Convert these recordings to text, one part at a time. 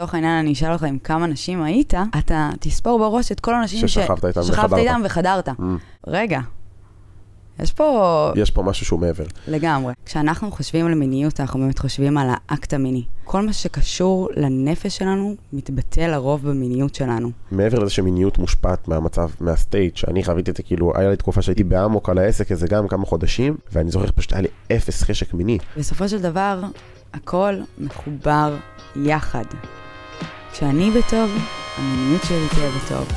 לצורך העניין אני אשאל אותך עם כמה נשים היית, אתה תספור בראש את כל הנשים ששכבת איתם וחדרת. איתם וחדרת. Mm. רגע, יש פה יש פה משהו שהוא מעבר. לגמרי. כשאנחנו חושבים על מיניות, אנחנו באמת חושבים על האקט המיני. כל מה שקשור לנפש שלנו מתבטא לרוב במיניות שלנו. מעבר לזה שמיניות מושפעת מהמצב, מהסטייט, שאני חוויתי את זה, כאילו, היה לי תקופה שהייתי באמוק על העסק הזה גם כמה חודשים, ואני זוכר פשוט היה לי אפס חשק מיני. בסופו של דבר, הכל מחובר יחד. כשאני בטוב, המיניות שלי תהיה בטוב.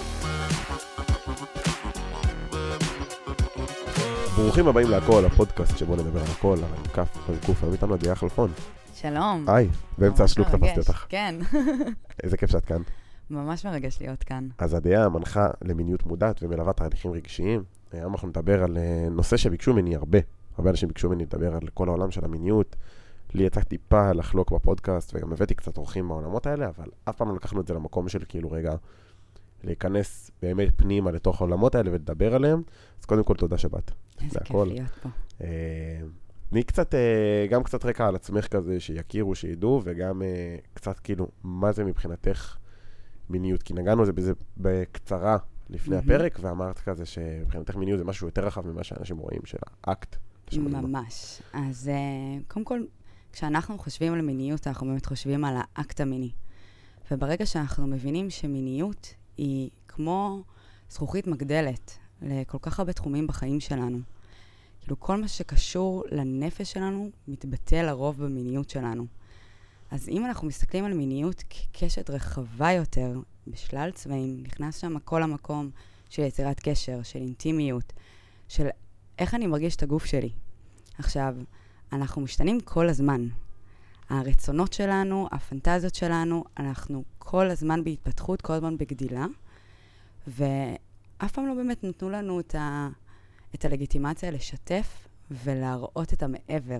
ברוכים הבאים להכל, הפודקאסט שבו נדבר על הכל, על כף, על קוף, היום איתנו עדייה חלפון. שלום. היי, באמצע השלוק תפסתי. אותך. כן, איזה כיף שאת כאן. ממש מרגש להיות כאן. אז עדייה מנחה למיניות מודעת ומלווה תהליכים רגשיים. היום אנחנו נדבר על אה, נושא שביקשו ממני הרבה. הרבה אנשים ביקשו ממני לדבר על כל העולם של המיניות. לי יצא טיפה לחלוק בפודקאסט, וגם הבאתי קצת אורחים מהעולמות האלה, אבל אף פעם לא לקחנו את זה למקום של כאילו רגע להיכנס באמת פנימה לתוך העולמות האלה ולדבר עליהם. אז קודם כל תודה שבאת. איזה כיף. להיות פה. אה, תני קצת, אה, גם קצת רקע על עצמך כזה, שיכירו, שידעו, וגם אה, קצת כאילו, מה זה מבחינתך מיניות? כי נגענו בזה בזה בקצרה לפני. הפרק, ואמרת כזה שמבחינתך מיניות זה משהו יותר רחב ממה שאנשים רואים, של האקט. ממש. אז קודם כל, כשאנחנו חושבים על מיניות, אנחנו באמת חושבים על האקט המיני. וברגע שאנחנו מבינים שמיניות היא כמו זכוכית מגדלת לכל כך הרבה תחומים בחיים שלנו. כאילו, כל מה שקשור לנפש שלנו מתבטא לרוב במיניות שלנו. אז אם אנחנו מסתכלים על מיניות כקשת רחבה יותר, בשלל צבעים, נכנס שם כל המקום של יצירת קשר, של אינטימיות, של איך אני מרגיש את הגוף שלי. עכשיו, אנחנו משתנים כל הזמן. הרצונות שלנו, הפנטזיות שלנו, אנחנו כל הזמן בהתפתחות, כל הזמן בגדילה, ואף פעם לא באמת נתנו לנו את, ה, את הלגיטימציה לשתף ולהראות את המעבר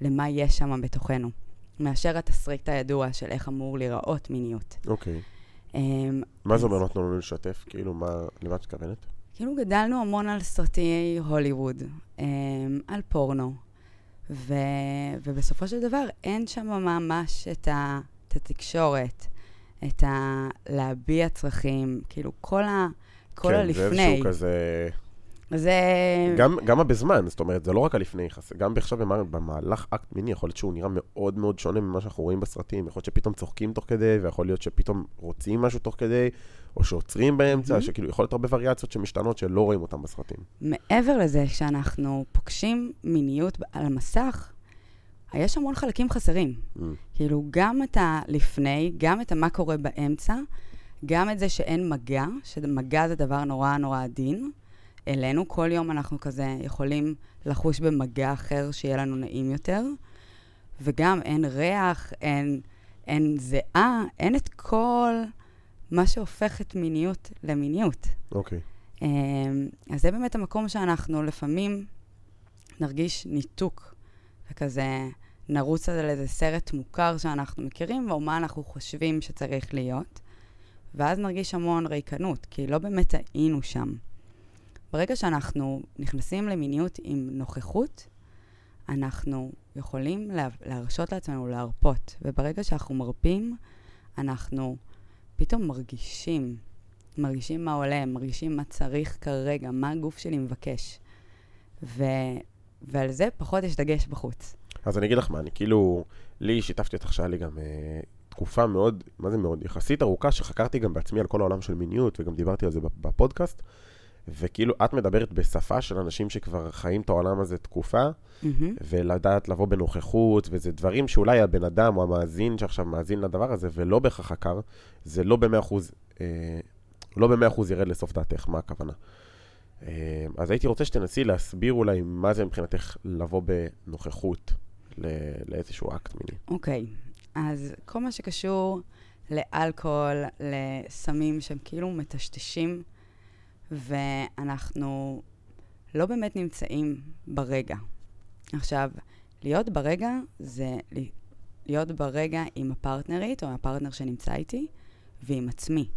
למה יש שם בתוכנו, מאשר התסריט הידוע של איך אמור להיראות מיניות. אוקיי. אמ, מה זה אז- אומר נתנו לנו לשתף? כאילו, מה, למה את מתכוונת? כאילו גדלנו המון על סרטי הוליווד, אמ, על פורנו, ו, ובסופו של דבר אין שם ממש את, ה, את התקשורת, את ה... להביע צרכים, כאילו כל, ה, כל כן, הלפני. זה איזשהו כזה... זה... גם, גם הבזמן, זאת אומרת, זה לא רק הלפני, חס- גם עכשיו במהלך אקט מיני, יכול להיות שהוא נראה מאוד מאוד שונה ממה שאנחנו רואים בסרטים. יכול להיות שפתאום צוחקים תוך כדי, ויכול להיות שפתאום רוצים משהו תוך כדי, או שעוצרים באמצע, מהמם. שכאילו, יכול להיות הרבה וריאציות שמשתנות שלא רואים אותן בסרטים. מעבר לזה, כשאנחנו פוגשים מיניות על המסך, יש המון חלקים חסרים. Mm. כאילו, גם את הלפני, גם את המה קורה באמצע, גם את זה שאין מגע, שמגע זה דבר נורא נורא עדין. אלינו, כל יום אנחנו כזה יכולים לחוש במגע אחר שיהיה לנו נעים יותר. וגם אין ריח, אין, אין זיעה, אין את כל מה שהופך את מיניות למיניות. אוקיי. אמ, אז זה באמת המקום שאנחנו לפעמים נרגיש ניתוק, וכזה נרוץ על איזה סרט מוכר שאנחנו מכירים, או מה אנחנו חושבים שצריך להיות, ואז נרגיש המון ריקנות, כי לא באמת היינו שם. ברגע שאנחנו נכנסים למיניות עם נוכחות, אנחנו יכולים לה- להרשות לעצמנו להרפות, וברגע שאנחנו מרפים, אנחנו פתאום מרגישים מרגישים מה עולה, מרגישים מה צריך כרגע, מה הגוף שלי מבקש. ו... ועל זה פחות יש דגש בחוץ. אז אני אגיד לך מה, אני כאילו, לי שיתפתי אותך שהיה לי גם אה, תקופה מאוד, מה זה מאוד, יחסית ארוכה, שחקרתי גם בעצמי על כל העולם של מיניות, וגם דיברתי על זה בפודקאסט, וכאילו, את מדברת בשפה של אנשים שכבר חיים את העולם הזה תקופה, מהמם. ולדעת לבוא בנוכחות, וזה דברים שאולי הבן אדם או המאזין שעכשיו מאזין לדבר הזה, ולא בהכרח חקר, זה לא במאה אחוז, אה, לא במאה אחוז ירד לסוף דעתך, מה הכוונה. אה, אז הייתי רוצה שתנסי להסביר אולי מה זה מבחינתך לבוא בנוכחות ל- לאיזשהו אקט מיני. אוקיי, אז כל מה שקשור לאלכוהול, לסמים שהם כאילו מטשטשים, ואנחנו לא באמת נמצאים ברגע. עכשיו, להיות ברגע זה להיות ברגע עם הפרטנרית או הפרטנר שנמצא איתי, ועם עצמי.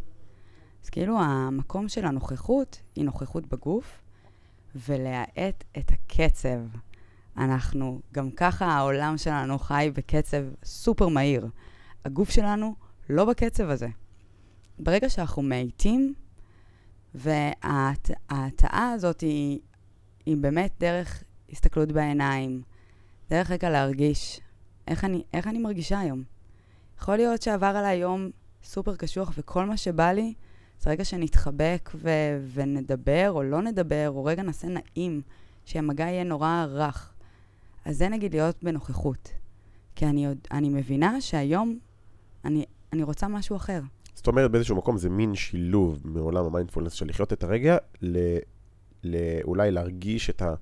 אז כאילו המקום של הנוכחות היא נוכחות בגוף, ולהאט את הקצב. אנחנו, גם ככה העולם שלנו חי בקצב סופר מהיר. הגוף שלנו לא בקצב הזה. ברגע שאנחנו מאיטים, וההטעה הזאת היא, היא באמת דרך הסתכלות בעיניים, דרך רגע להרגיש איך אני, איך אני מרגישה היום. יכול להיות שעבר עליי יום סופר קשוח, וכל מה שבא לי זה רגע שנתחבק ו- ונדבר, או לא נדבר, או רגע נעשה נעים, שהמגע יהיה נורא רך. אז זה נגיד להיות בנוכחות. כי אני, עוד, אני מבינה שהיום אני, אני רוצה משהו אחר. זאת אומרת, באיזשהו מקום זה מין שילוב מעולם המיינדפולנס של לחיות את הרגע, ל, ל, אולי להרגיש את ה...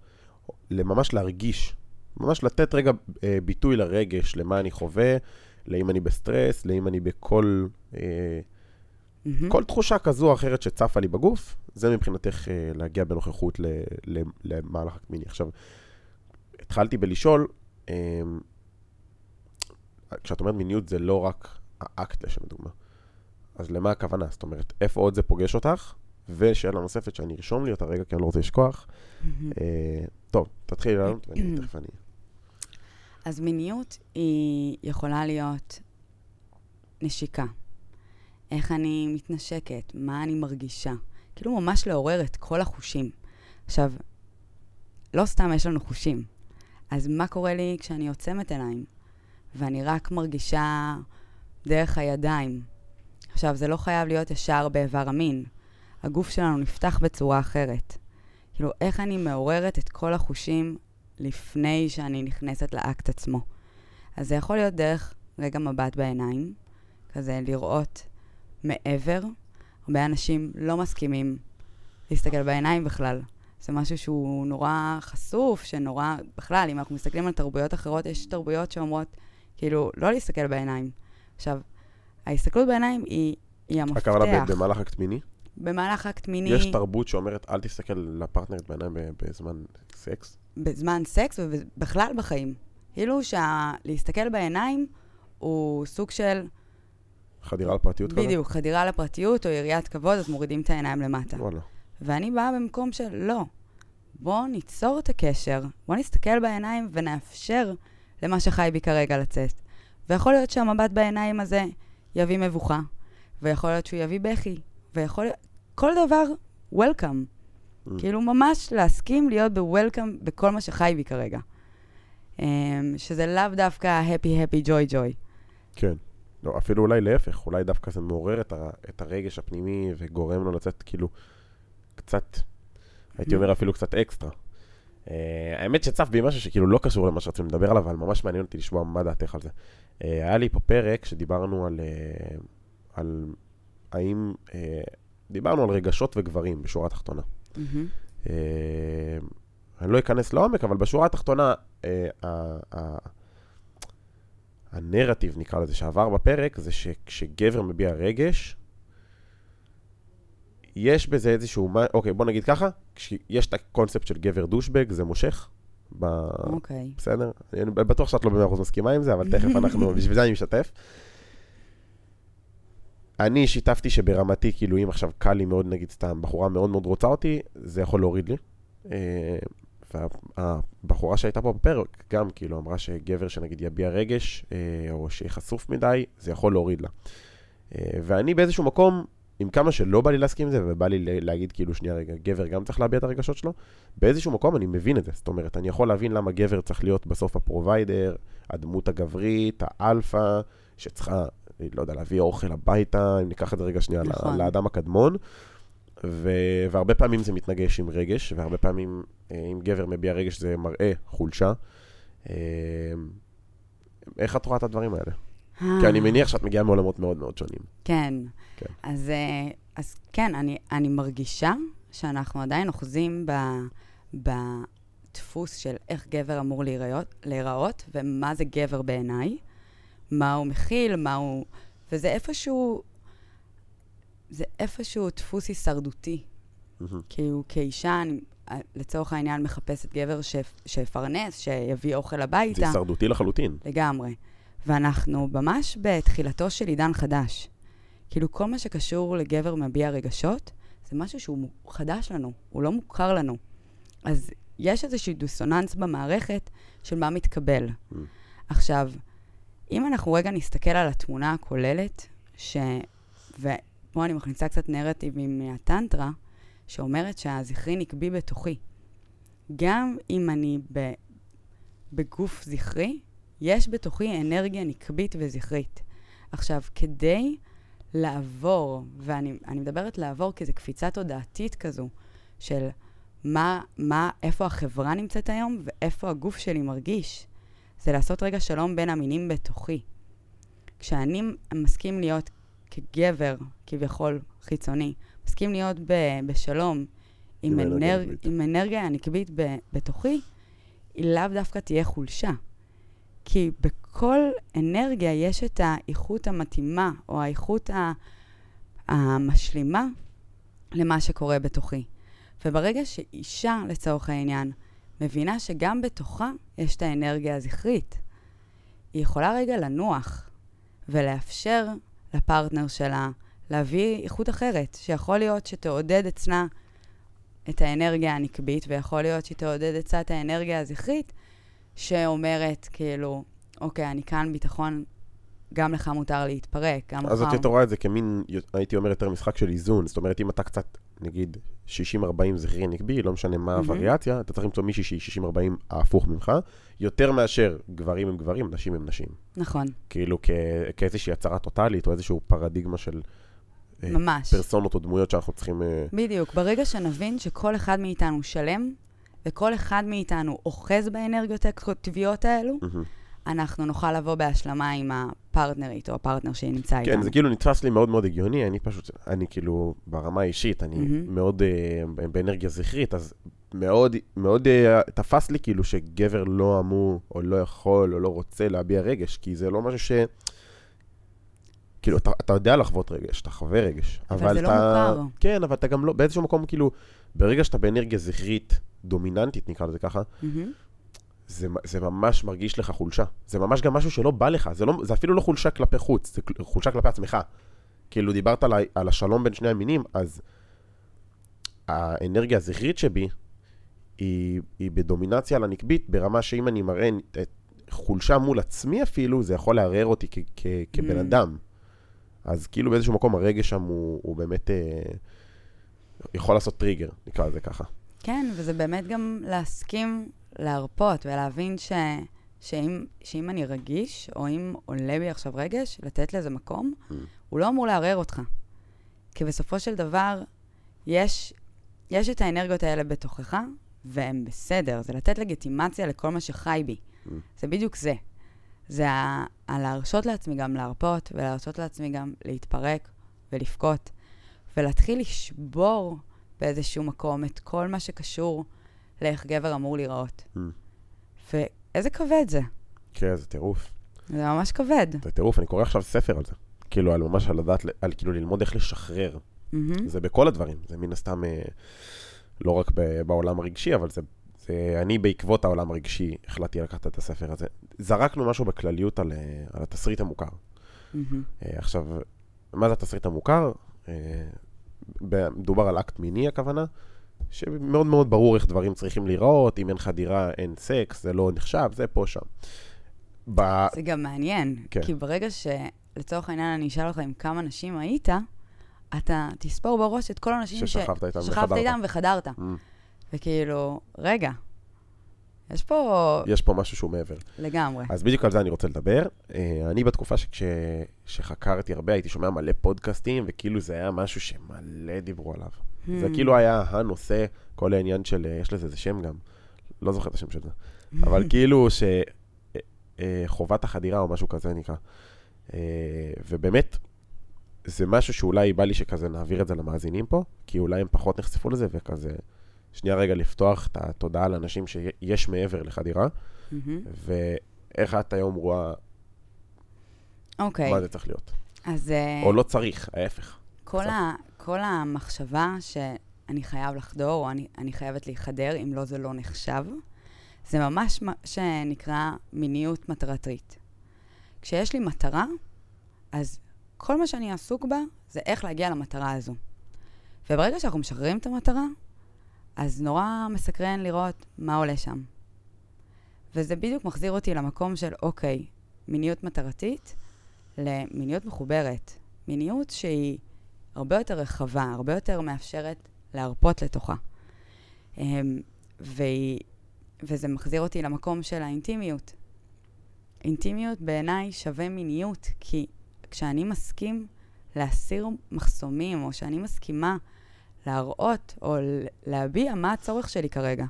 לממש להרגיש, ממש לתת רגע אה, ביטוי לרגש, למה אני חווה, לאם אני בסטרס, לאם אני בכל... אה, mm-hmm. כל תחושה כזו או אחרת שצפה לי בגוף, זה מבחינתך אה, להגיע בנוכחות ל, ל, למהלך הקמיני. עכשיו, התחלתי בלשאול, אה, כשאת אומרת מיניות זה לא רק האקט לשם דוגמה. אז למה הכוונה? זאת אומרת, איפה עוד זה פוגש אותך? ושאלה נוספת שאני ארשום לי אותה רגע, כי אני לא רוצה לשכוח. אה, טוב, תתחילי לענות ואני תכף אני... אז מיניות היא יכולה להיות נשיקה. איך אני מתנשקת, מה אני מרגישה. כאילו ממש לעורר את כל החושים. עכשיו, לא סתם יש לנו חושים. אז מה קורה לי כשאני עוצמת עיניים, ואני רק מרגישה דרך הידיים? עכשיו, זה לא חייב להיות ישר באיבר המין. הגוף שלנו נפתח בצורה אחרת. כאילו, איך אני מעוררת את כל החושים לפני שאני נכנסת לאקט עצמו. אז זה יכול להיות דרך רגע מבט בעיניים, כזה לראות מעבר. הרבה אנשים לא מסכימים להסתכל בעיניים בכלל. זה משהו שהוא נורא חשוף, שנורא... בכלל, אם אנחנו מסתכלים על תרבויות אחרות, יש תרבויות שאומרות, כאילו, לא להסתכל בעיניים. עכשיו, ההסתכלות בעיניים היא, היא המפתח. הכוונה במהלך אקט מיני? במהלך אקט מיני... יש תרבות שאומרת, אל תסתכל לפרטנרית בעיניים בזמן סקס? בזמן סקס ובכלל בחיים. כאילו שלהסתכל בעיניים הוא סוג של... חדירה לפרטיות כזה? בדיוק, חדירה לפרטיות או יריית כבוד, אז מורידים את העיניים למטה. וואלה. ואני באה במקום של לא. בואו ניצור את הקשר, בואו נסתכל בעיניים ונאפשר למה שחי בי כרגע לצאת. ויכול להיות שהמבט בעיניים הזה יביא מבוכה, ויכול להיות שהוא יביא בכי, ויכול. כל דבר, welcome. Mm. כאילו ממש להסכים להיות ב-welcome בכל מה שחי בי כרגע. Um, שזה לאו דווקא happy, happy, joy, joy. כן. לא, אפילו אולי להפך, אולי דווקא זה מעורר את, ה, את הרגש הפנימי וגורם לו לצאת כאילו קצת, הייתי אומר אפילו קצת אקסטרה. Uh, האמת שצף בי משהו שכאילו לא קשור למה שרצינו לדבר עליו, אבל ממש מעניין אותי לשמוע מה דעתך על זה. Uh, היה לי פה פרק שדיברנו על, uh, על האם, uh, דיברנו על רגשות וגברים בשורה התחתונה. Mm-hmm. אני לא אכנס לעומק, אבל בשורה התחתונה, הנרטיב, נקרא לזה, שעבר בפרק, זה שכשגבר מביע רגש, יש בזה איזשהו, אוקיי, בוא נגיד ככה, יש את הקונספט של גבר דושבג, זה מושך. ב... אוקיי. בסדר? אני בטוח שאת לא במאה אחוז מסכימה עם זה, אבל תכף אנחנו, בשביל זה אני משתף. אני שיתפתי שברמתי, כאילו, אם עכשיו קל לי מאוד, נגיד סתם, בחורה מאוד מאוד רוצה אותי, זה יכול להוריד לי. אה, והבחורה שהייתה פה בפרק גם כאילו אמרה שגבר שנגיד יביע רגש, אה, או שיהיה חשוף מדי, זה יכול להוריד לה. אה, ואני באיזשהו מקום, עם כמה שלא בא לי להסכים עם זה, ובא לי להגיד כאילו, שנייה רגע, גבר גם צריך להביע את הרגשות שלו, באיזשהו מקום אני מבין את זה. זאת אומרת, אני יכול להבין למה גבר צריך להיות בסוף ה provider, הדמות הגברית, האלפא, שצריכה, לא יודע, להביא אוכל הביתה, אם ניקח את זה רגע שנייה נכון. לאדם הקדמון. ו... והרבה פעמים זה מתנגש עם רגש, והרבה פעמים אה, אם גבר מביע רגש זה מראה חולשה. אה, איך את רואה את הדברים האלה? אה. כי אני מניח שאת מגיעה מעולמות מאוד מאוד שונים. כן. כן. אז, אז כן, אני, אני מרגישה שאנחנו עדיין אוחזים ב, בדפוס של איך גבר אמור להיראות, להיראות ומה זה גבר בעיניי, מה הוא מכיל, מה הוא... וזה איפשהו זה איפשהו דפוס הישרדותי. Mm-hmm. כאילו, כאישה, אני אה, לצורך העניין מחפשת גבר ש... שיפרנס, שיביא אוכל הביתה. זה הישרדותי לחלוטין. לגמרי. ואנחנו ממש בתחילתו של עידן חדש. כאילו, כל מה שקשור לגבר מביע רגשות, זה משהו שהוא חדש לנו, הוא לא מוכר לנו. אז יש איזשהו דיסוננס במערכת של מה מתקבל. Mm. עכשיו, אם אנחנו רגע נסתכל על התמונה הכוללת, ש... ופה אני מכניסה קצת נרטיבים מהטנטרה, שאומרת שהזכרי נקבי בתוכי. גם אם אני ב... בגוף זכרי, יש בתוכי אנרגיה נקבית וזכרית. עכשיו, כדי לעבור, ואני מדברת לעבור כי זו קפיצה תודעתית כזו, של מה, מה, איפה החברה נמצאת היום ואיפה הגוף שלי מרגיש. זה לעשות רגע שלום בין המינים בתוכי. כשאני מסכים להיות כגבר, כביכול חיצוני, מסכים להיות ב, בשלום עם, עם, אנרג, עם אנרגיה הנקבית ב, בתוכי, היא לאו דווקא תהיה חולשה. כי בכל אנרגיה יש את האיכות המתאימה, או האיכות המשלימה למה שקורה בתוכי. וברגע שאישה, לצורך העניין, מבינה שגם בתוכה יש את האנרגיה הזכרית, היא יכולה רגע לנוח ולאפשר לפרטנר שלה להביא איכות אחרת, שיכול להיות שתעודד אצלה את האנרגיה הנקבית, ויכול להיות שהיא תעודד אצלה את האנרגיה הזכרית, שאומרת, כאילו, אוקיי, אני כאן ביטחון, גם לך מותר להתפרק, גם לך... אז את יותר רואה את זה כמין, הייתי אומר, יותר משחק של איזון. זאת אומרת, אם אתה קצת, נגיד, 60-40 זכרי נקבי, לא משנה מה הווריאציה, אתה צריך למצוא מישהי שהיא 60-40 ההפוך ממך, יותר מאשר גברים הם גברים, נשים הם נשים. נכון. כאילו כאיזושהי הצהרה טוטאלית, או איזושהי פרדיגמה של... אה, ממש. פרסונות או דמויות שאנחנו צריכים... אה, בדיוק. ברגע שנבין שכל אחד מאיתנו שלם, וכל אחד מאיתנו אוחז באנרגיות הטבעיות האלו, אנחנו נוכל לבוא בהשלמה עם הפרטנרית או הפרטנר שנמצא איתנו. כן, זה כאילו נתפס לי מאוד מאוד הגיוני, אני פשוט, אני כאילו, ברמה האישית, אני mm-hmm. מאוד uh, באנרגיה זכרית, אז מאוד, מאוד uh, תפס לי כאילו שגבר לא אמור, או לא יכול, או לא רוצה להביע רגש, כי זה לא משהו ש... כאילו, אתה, אתה יודע לחוות רגש, אתה חווה רגש. אבל, אבל זה לא אתה, לא מוכר. כן, אבל אתה גם לא, באיזשהו מקום, כאילו, ברגע שאתה באנרגיה זכרית דומיננטית, נקרא לזה ככה, mm-hmm. זה, זה ממש מרגיש לך חולשה. זה ממש גם משהו שלא בא לך, זה, לא, זה אפילו לא חולשה כלפי חוץ, זה חולשה כלפי עצמך. כאילו, דיברת על, על השלום בין שני המינים, אז האנרגיה הזכרית שבי, היא, היא בדומינציה על הנקבית, ברמה שאם אני מראה את חולשה מול עצמי אפילו, זה יכול לערער אותי כ- כ- כבן mm. אדם. אז כאילו באיזשהו מקום הרגש שם הוא, הוא באמת אה, יכול לעשות טריגר, נקרא לזה ככה. כן, וזה באמת גם להסכים להרפות ולהבין ש, שאם, שאם אני רגיש, או אם עולה בי עכשיו רגש, לתת לזה מקום, mm. הוא לא אמור לערער אותך. כי בסופו של דבר, יש, יש את האנרגיות האלה בתוכך, והם בסדר. זה לתת לגיטימציה לכל מה שחי בי. Mm. זה בדיוק זה. זה ה, להרשות לעצמי גם להרפות, ולהרשות לעצמי גם להתפרק ולבכות, ולהתחיל לשבור באיזשהו מקום את כל מה שקשור לאיך גבר אמור להיראות. Mm. ואיזה כבד זה. כן, זה טירוף. זה ממש כבד. זה טירוף, אני קורא עכשיו ספר על זה. כאילו, על ממש על לדעת, על כאילו ללמוד איך לשחרר. Mm-hmm. זה בכל הדברים, זה מן הסתם אה, לא רק בעולם הרגשי, אבל זה, זה... אני בעקבות העולם הרגשי החלטתי לקחת את הספר הזה. זרקנו משהו בכלליות על, אה, על התסריט המוכר. Mm-hmm. עכשיו, מה זה התסריט המוכר? מדובר על אקט מיני הכוונה, שמאוד מאוד ברור איך דברים צריכים להיראות, אם אין חדירה אין סקס, זה לא נחשב, זה פה שם. ב... זה גם מעניין, כן. כי ברגע שלצורך העניין אני אשאל אותך עם כמה נשים היית, אתה תספור בראש את כל האנשים ששכבת איתם וחדרת. איתם וחדרת. Mm. וכאילו, רגע, יש פה... יש פה משהו שהוא מעבר. לגמרי. אז בדיוק על זה אני רוצה לדבר. אה, אני בתקופה שחקרתי הרבה, הייתי שומע מלא פודקאסטים, וכאילו זה היה משהו שמלא דיברו עליו. Hmm. זה כאילו היה הנושא, כל העניין של, אה, יש לזה איזה שם גם, לא זוכר את השם של זה, אבל כאילו שחובת אה, החדירה או משהו כזה נקרא. ובאמת, זה משהו שאולי בא לי שכזה נעביר את זה למאזינים פה, כי אולי הם פחות נחשפו לזה, וכזה... שנייה רגע לפתוח את התודעה לאנשים שיש מעבר לחדירה, mm-hmm. ואיך את היום רואה אוקיי. מה זה צריך להיות. אז... או לא צריך, ההפך. כל, ה, כל המחשבה שאני חייב לחדור, או אני, אני חייבת להיחדר, אם לא זה לא נחשב, זה ממש מה שנקרא מיניות מטרתית. כשיש לי מטרה, אז כל מה שאני עסוק בה זה איך להגיע למטרה הזו. וברגע שאנחנו משחררים את המטרה, אז נורא מסקרן לראות מה עולה שם. וזה בדיוק מחזיר אותי למקום של, אוקיי, מיניות מטרתית למיניות מחוברת. מיניות שהיא הרבה יותר רחבה, הרבה יותר מאפשרת להרפות לתוכה. אמ, והיא, וזה מחזיר אותי למקום של האינטימיות. אינטימיות בעיניי שווה מיניות, כי כשאני מסכים להסיר מחסומים, או שאני מסכימה להראות או להביע מה הצורך שלי כרגע.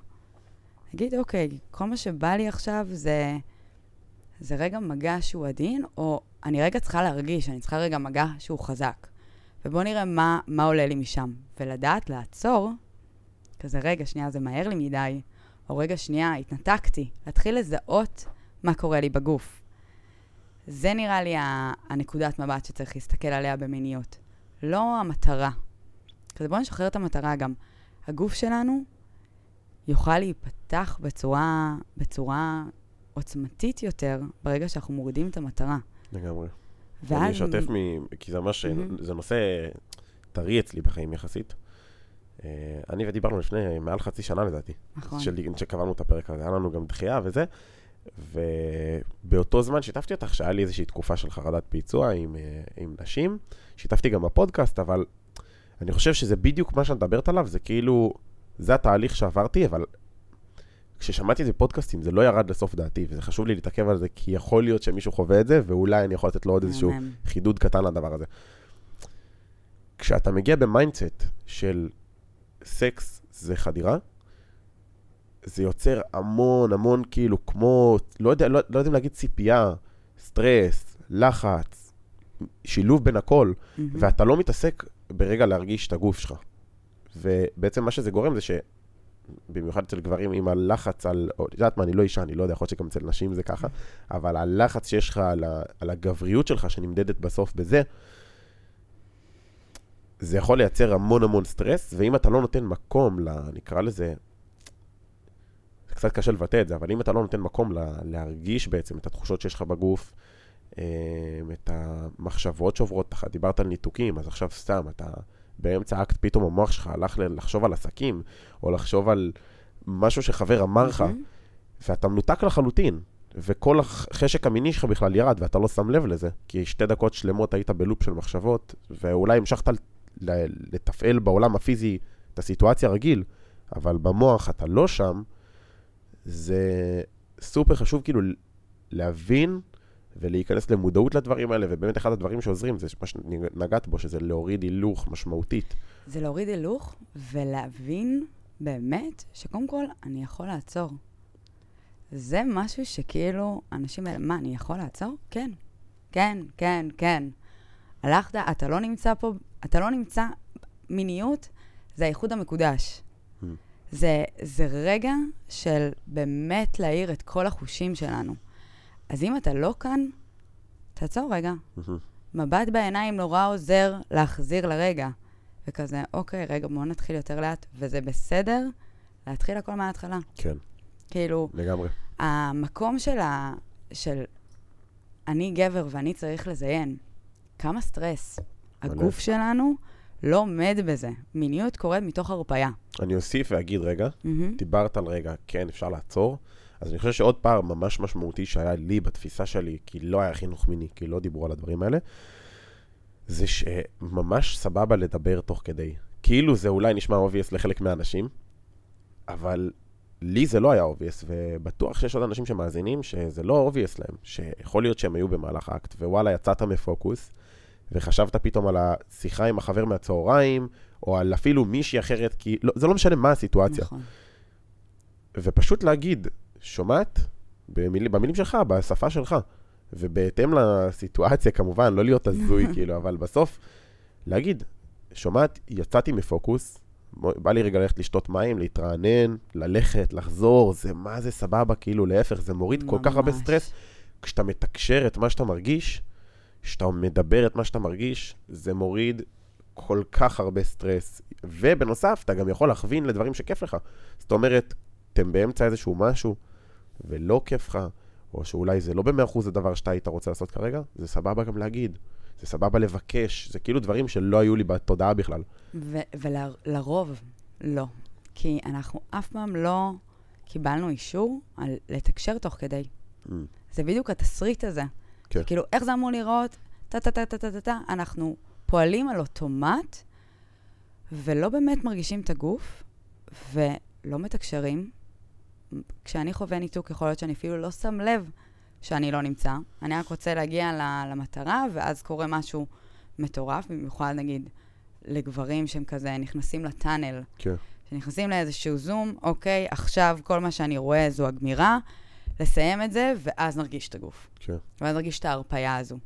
נגיד, אוקיי, כל מה שבא לי עכשיו זה, זה רגע מגע שהוא עדין, או אני רגע צריכה להרגיש, אני צריכה רגע מגע שהוא חזק. ובואו נראה מה, מה עולה לי משם. ולדעת לעצור, כזה רגע, שנייה, זה מהר לי מדי, או רגע, שנייה, התנתקתי. להתחיל לזהות מה קורה לי בגוף. זה נראה לי הנקודת מבט שצריך להסתכל עליה במיניות. לא המטרה. כזה בואו נשחרר את המטרה גם. הגוף שלנו יוכל להיפתח בצורה, בצורה עוצמתית יותר ברגע שאנחנו מורידים את המטרה. לגמרי. ואז... אני אשתף מ... כי זה ממש, mm-hmm. זה נושא טרי אצלי בחיים יחסית. אה, אני ודיברנו לפני מעל חצי שנה לדעתי. נכון. שקבענו את הפרק הזה, היה לנו גם דחייה וזה. ובאותו זמן שיתפתי אותך שהיה לי איזושהי תקופה של חרדת ביצוע עם, אה, עם נשים. שיתפתי גם בפודקאסט, אבל אני חושב שזה בדיוק מה שאת מדברת עליו, זה כאילו, זה התהליך שעברתי, אבל כששמעתי את זה בפודקאסטים, זה לא ירד לסוף דעתי, וזה חשוב לי להתעכב על זה, כי יכול להיות שמישהו חווה את זה, ואולי אני יכול לתת לו עוד איזשהו חידוד קטן לדבר הזה. כשאתה מגיע ב mindset של סקס זה חדירה, זה יוצר המון המון כאילו כמו, לא יודע, לא, לא יודעים להגיד ציפייה, סטרס, לחץ, שילוב בין הכל, mm-hmm. ואתה לא מתעסק ברגע להרגיש את הגוף שלך. ובעצם מה שזה גורם זה ש... במיוחד אצל גברים, עם הלחץ על, את יודעת מה, אני לא אישה, אני לא יודע, יכול להיות שגם אצל נשים זה ככה, אבל הלחץ שיש לך על, ה, על הגבריות שלך, שנמדדת בסוף בזה, זה יכול לייצר המון המון סטרס, ואם אתה לא נותן מקום, ל, נקרא לזה, זה קצת קשה לבטא את זה, אבל אם אתה לא נותן מקום לה, להרגיש בעצם את התחושות שיש לך בגוף, את המחשבות שעוברות לך, דיברת על ניתוקים, אז עכשיו סתם, אתה באמצע האקט, פתאום המוח שלך הלך לחשוב על עסקים, או לחשוב על משהו שחבר אמר לך, ואתה מנותק לחלוטין, וכל החשק המיני שלך בכלל ירד, ואתה לא שם לב לזה, כי שתי דקות שלמות היית בלופ של מחשבות, ואולי המשכת לתפעל בעולם הפיזי את הסיטואציה רגיל, אבל במוח אתה לא שם, זה סופר חשוב כאילו להבין ולהיכנס למודעות לדברים האלה, ובאמת אחד הדברים שעוזרים זה מה שנגעת בו, שזה להוריד הילוך משמעותית. זה להוריד הילוך ולהבין באמת שקודם כל אני יכול לעצור. זה משהו שכאילו, אנשים האלה, מה, אני יכול לעצור? כן. כן, כן, כן. הלכת, אתה לא נמצא פה, אתה לא נמצא, מיניות זה האיחוד המקודש. Mm. זה, זה רגע של באמת להאיר את כל החושים שלנו. אז אם אתה לא כאן, תעצור רגע. מבט בעיניים נורא עוזר להחזיר לרגע. וכזה, אוקיי, רגע, בואו נתחיל יותר לאט, וזה בסדר להתחיל הכל מההתחלה. כן. כאילו... לגמרי. המקום של ה... של אני גבר ואני צריך לזיין, כמה סטרס. הגוף שלנו לא עומד בזה. מיניות קורית מתוך הרפאיה. אני אוסיף ואגיד רגע, mm-hmm. דיברת על רגע, כן, אפשר לעצור. אז אני חושב שעוד פער ממש משמעותי שהיה לי בתפיסה שלי, כי לא היה חינוך מיני, כי לא דיברו על הדברים האלה, זה שממש סבבה לדבר תוך כדי. כאילו זה אולי נשמע obvious לחלק מהאנשים, אבל לי זה לא היה obvious, ובטוח שיש עוד אנשים שמאזינים שזה לא obvious להם, שיכול להיות שהם היו במהלך האקט, ווואלה, יצאת מפוקוס, וחשבת פתאום על השיחה עם החבר מהצהריים, או על אפילו מישהי אחרת, כי לא, זה לא משנה מה הסיטואציה. נכון. ופשוט להגיד, שומעת? במיל, במילים שלך, בשפה שלך. ובהתאם לסיטואציה, כמובן, לא להיות הזוי, כאילו, אבל בסוף, להגיד, שומעת, יצאתי מפוקוס, בא לי רגע ללכת לשתות מים, להתרענן, ללכת, לחזור, זה מה זה סבבה, כאילו, להפך, זה מוריד ממש. כל כך הרבה סטרס. כשאתה מתקשר את מה שאתה מרגיש, כשאתה מדבר את מה שאתה מרגיש, זה מוריד כל כך הרבה סטרס. ובנוסף, אתה גם יכול להכווין לדברים שכיף לך. זאת אומרת, אתם באמצע איזשהו משהו, ולא כיף לך, או שאולי זה לא במאה אחוז הדבר שאתה היית רוצה לעשות כרגע, זה סבבה גם להגיד. זה סבבה לבקש, זה כאילו דברים שלא היו לי בתודעה בכלל. ולרוב, לא. כי אנחנו אף פעם לא קיבלנו אישור על לתקשר תוך כדי. Mm. זה בדיוק התסריט הזה. כן. כאילו, איך זה אמור לראות? טה-טה-טה-טה-טה-טה, אנחנו פועלים על אוטומט, ולא באמת מרגישים את הגוף, ולא מתקשרים. כשאני חווה ניתוק, יכול להיות שאני אפילו לא שם לב שאני לא נמצא. אני רק רוצה להגיע למטרה, ואז קורה משהו מטורף, במיוחד נגיד לגברים שהם כזה נכנסים לטאנל. כן. שנכנסים לאיזשהו זום, אוקיי, עכשיו כל מה שאני רואה זו הגמירה, לסיים את זה, ואז נרגיש את הגוף. כן. ואז נרגיש את ההרפאיה הזו.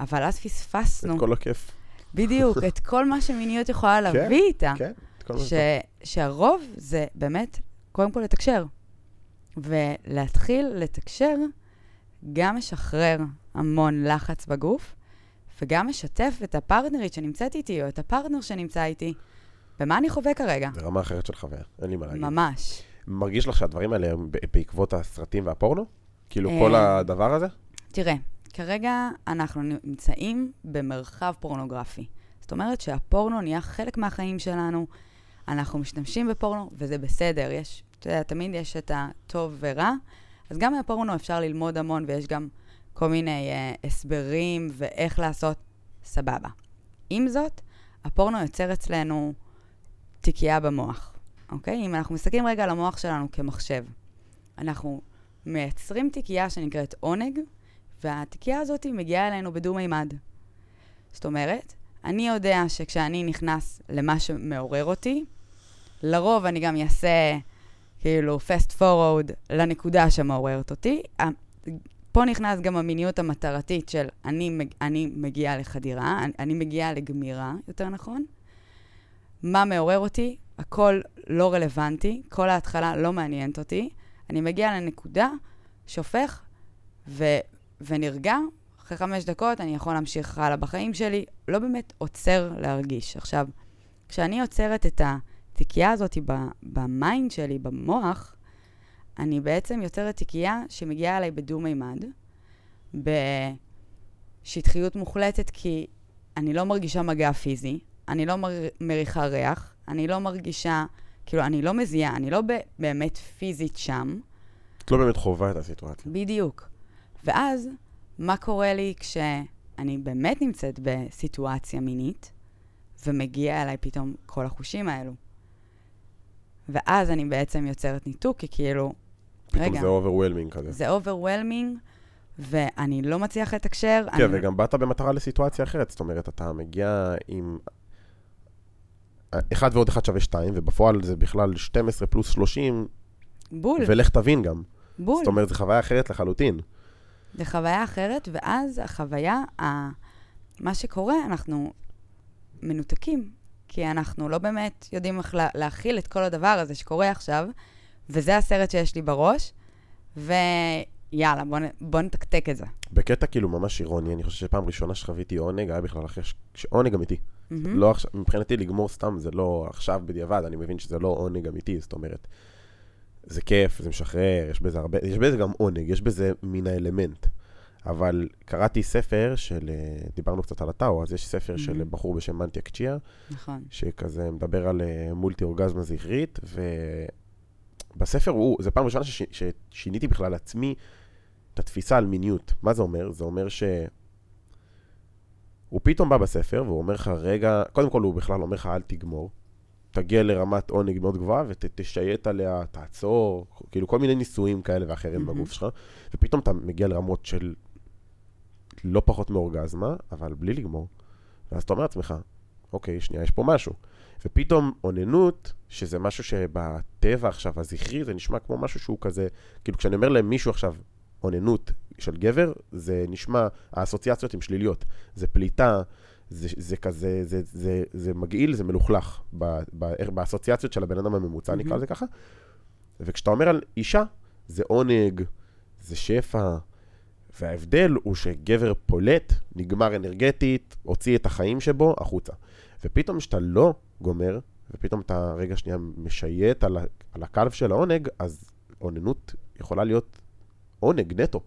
אבל אז פספסנו. את כל הכיף. בדיוק, את כל מה שמיניות יכולה להביא כן, איתה. כן, מה ש. שהרוב זה באמת, קודם כל לתקשר. ולהתחיל לתקשר גם משחרר המון לחץ בגוף, וגם משתף את הפרטנרית שנמצאת איתי, או את הפרטנר שנמצא איתי, במה אני חווה כרגע. זה רמה אחרת של חוויה, אין לי מה להגיד. ממש. מרגיש לך שהדברים האלה הם בעקבות הסרטים והפורנו? כאילו אה, כל הדבר הזה? תראה, כרגע אנחנו נמצאים במרחב פורנוגרפי. זאת אומרת שהפורנו נהיה חלק מהחיים שלנו, אנחנו משתמשים בפורנו, וזה בסדר. יש, אתה יודע, תמיד יש את הטוב ורע, אז גם מהפורנו אפשר ללמוד המון, ויש גם כל מיני אה, הסברים ואיך לעשות סבבה. עם זאת, הפורנו יוצר אצלנו תיקייה במוח, אוקיי? אם אנחנו מסתכלים רגע על המוח שלנו כמחשב, אנחנו מייצרים תיקייה שנקראת עונג, והתיקייה הזאת מגיעה אלינו בדו-מימד. זאת אומרת, אני יודע שכשאני נכנס למה שמעורר אותי, לרוב אני גם אעשה כאילו fast forward לנקודה שמעוררת אותי. ה- פה נכנס גם המיניות המטרתית של אני, אני מגיעה לחדירה, אני, אני מגיעה לגמירה, יותר נכון. מה מעורר אותי? הכל לא רלוונטי, כל ההתחלה לא מעניינת אותי. אני מגיעה לנקודה שהופך ו, ונרגע. אחרי חמש דקות אני יכול להמשיך הלאה בחיים שלי, לא באמת עוצר להרגיש. עכשיו, כשאני יוצרת את התיקייה הזאת ב mind שלי, במוח, אני בעצם יוצרת תיקייה שמגיעה אליי בדו-מימד, בשטחיות מוחלטת, כי אני לא מרגישה מגע פיזי, אני לא מר... מריחה ריח, אני לא מרגישה, כאילו, אני לא מזיעה, אני לא ב- באמת פיזית שם. את לא באמת חווה את הסיטואציה. בדיוק. ואז, מה קורה לי כשאני באמת נמצאת בסיטואציה מינית, ומגיע אליי פתאום כל החושים האלו? ואז אני בעצם יוצרת ניתוק, כי כאילו, פתאום רגע, זה overwhelming כזה. זה overwhelming, ואני לא מצליח לתקשר. כן, אני... וגם באת במטרה לסיטואציה אחרת. זאת אומרת, אתה מגיע עם... 1 ועוד 1 שווה 2, ובפועל זה בכלל 12 פלוס 30, בול, ולך תבין גם. בול. זאת אומרת, זו חוויה אחרת לחלוטין. זה חוויה אחרת, ואז החוויה, ה... מה שקורה, אנחנו מנותקים, כי אנחנו לא באמת יודעים איך לה... להכיל את כל הדבר הזה שקורה עכשיו, וזה הסרט שיש לי בראש, ויאללה, בוא. בוא נתקתק את זה. בקטע כאילו ממש אירוני, אני חושב שפעם ראשונה שחוויתי עונג, היה בכלל אחרי ש... עונג אמיתי. מהמם. לא עכשיו, מבחינתי לגמור סתם זה לא עכשיו בדיעבד, אני מבין שזה לא עונג אמיתי, זאת אומרת, זה כיף, זה משחרר, יש בזה הרבה, יש בזה גם עונג, יש בזה מן האלמנט. אבל קראתי ספר של, אה, דיברנו קצת על הטאו, אז יש ספר של מהמם. בחור בשם מנטיאק צ'יה, נכון. שכזה מדבר על אה, מולטי אורגזמה זכרית, ובספר הוא, זה פעם ראשונה שש, ששיניתי בכלל לעצמי את התפיסה על מיניות. מה זה אומר? זה אומר ש... הוא פתאום בא בספר והוא אומר לך, רגע, קודם כל הוא בכלל אומר לך, אל תגמור. תגיע לרמת עונג מאוד גבוהה ותשייט עליה, תעצור, כאילו כל מיני ניסויים כאלה ואחרים מהמם. בגוף שלך, ופתאום אתה מגיע לרמות של לא פחות מאורגזמה, אבל בלי לגמור. ואז אתה אומר לעצמך, אוקיי, שנייה, יש פה משהו. ופתאום אוננות, שזה משהו שבטבע עכשיו, הזכרי, זה נשמע כמו משהו שהוא כזה, כאילו כשאני אומר למישהו עכשיו, אוננות של גבר, זה נשמע, האסוציאציות הן שליליות. זה פליטה, זה, זה כזה, זה, זה, זה מגעיל, זה מלוכלך, ב, ב, באסוציאציות של הבן אדם הממוצע, מהמם. נקרא לזה ככה. וכשאתה אומר על אישה, זה עונג, זה שפע, וההבדל הוא שגבר פולט, נגמר אנרגטית, הוציא את החיים שבו החוצה. ופתאום כשאתה לא גומר, ופתאום אתה רגע שנייה משייט על, על הקלף של העונג, אז אוננות יכולה להיות עונג נטו.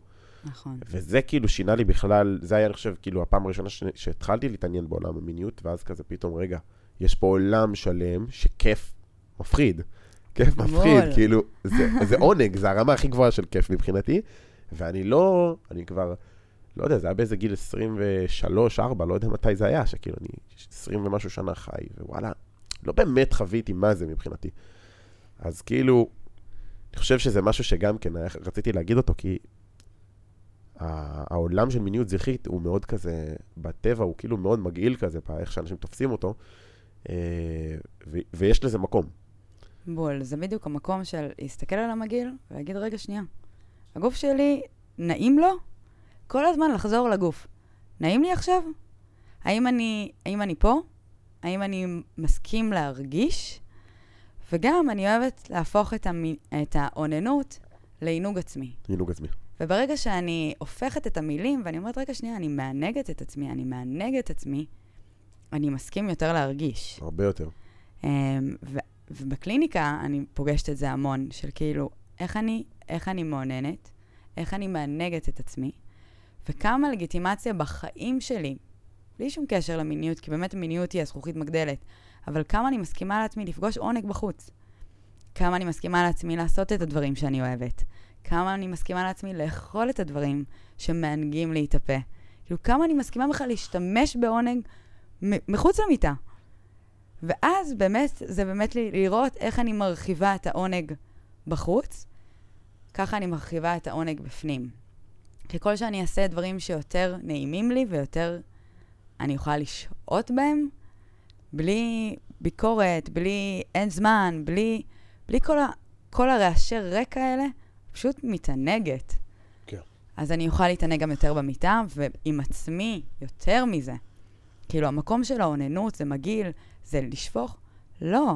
נכון. וזה כאילו שינה לי בכלל, זה היה, אני חושב, כאילו הפעם הראשונה ש... שהתחלתי להתעניין בעולם המיניות, ואז כזה פתאום, רגע, יש פה עולם שלם שכיף מפחיד. כיף מפחיד. כאילו, זה, זה עונג, זה הרמה הכי גבוהה של כיף מבחינתי, ואני לא, אני כבר לא יודע, זה היה באיזה גיל 23, 4, לא יודע מתי זה היה, שכאילו אני 20 ומשהו שנה חי, ווואלה, לא באמת חוויתי מה זה מבחינתי. אז כאילו, אני חושב שזה משהו שגם כן רציתי להגיד אותו, כי העולם של מיניות זכרית הוא מאוד כזה, בטבע הוא כאילו מאוד מגעיל כזה, באיך שאנשים תופסים אותו, אה, ויש לזה מקום. בול, זה בדיוק המקום של להסתכל על המגעיל ולהגיד, רגע, שנייה, הגוף שלי, נעים לו כל הזמן לחזור לגוף. נעים לי עכשיו? האם אני, האם אני פה? האם אני מסכים להרגיש? וגם אני אוהבת להפוך את, המ... את האוננות לעינוג עצמי. עינוג עצמי. וברגע שאני הופכת את המילים, ואני אומרת, רגע, שנייה, אני מענגת את עצמי, אני מענגת את עצמי, אני מסכים יותר להרגיש. הרבה יותר. Um, ו- ובקליניקה אני פוגשת את זה המון, של כאילו, איך אני, איך אני מעוננת, איך אני מענגת את עצמי, וכמה לגיטימציה בחיים שלי, בלי שום קשר למיניות, כי באמת המיניות היא הזכוכית מגדלת, אבל כמה אני מסכימה לעצמי לפגוש עונג בחוץ. כמה אני מסכימה לעצמי לעשות את הדברים שאני אוהבת. כמה אני מסכימה לעצמי לאכול את הדברים שמענגים לי את הפה. כאילו, כמה אני מסכימה בכלל להשתמש בעונג מחוץ למיטה. ואז באמת, זה באמת לראות איך אני מרחיבה את העונג בחוץ, ככה אני מרחיבה את העונג בפנים. ככל שאני אעשה דברים שיותר נעימים לי ויותר אני יכולה לשהות בהם, בלי ביקורת, בלי אין זמן, בלי, בלי כל, ה, כל הרעשי רקע האלה, פשוט מתענגת. כן. אז אני אוכל להתענג גם יותר במיטה, ועם עצמי, יותר מזה. כאילו, המקום של האוננות זה מגעיל, זה לשפוך? לא.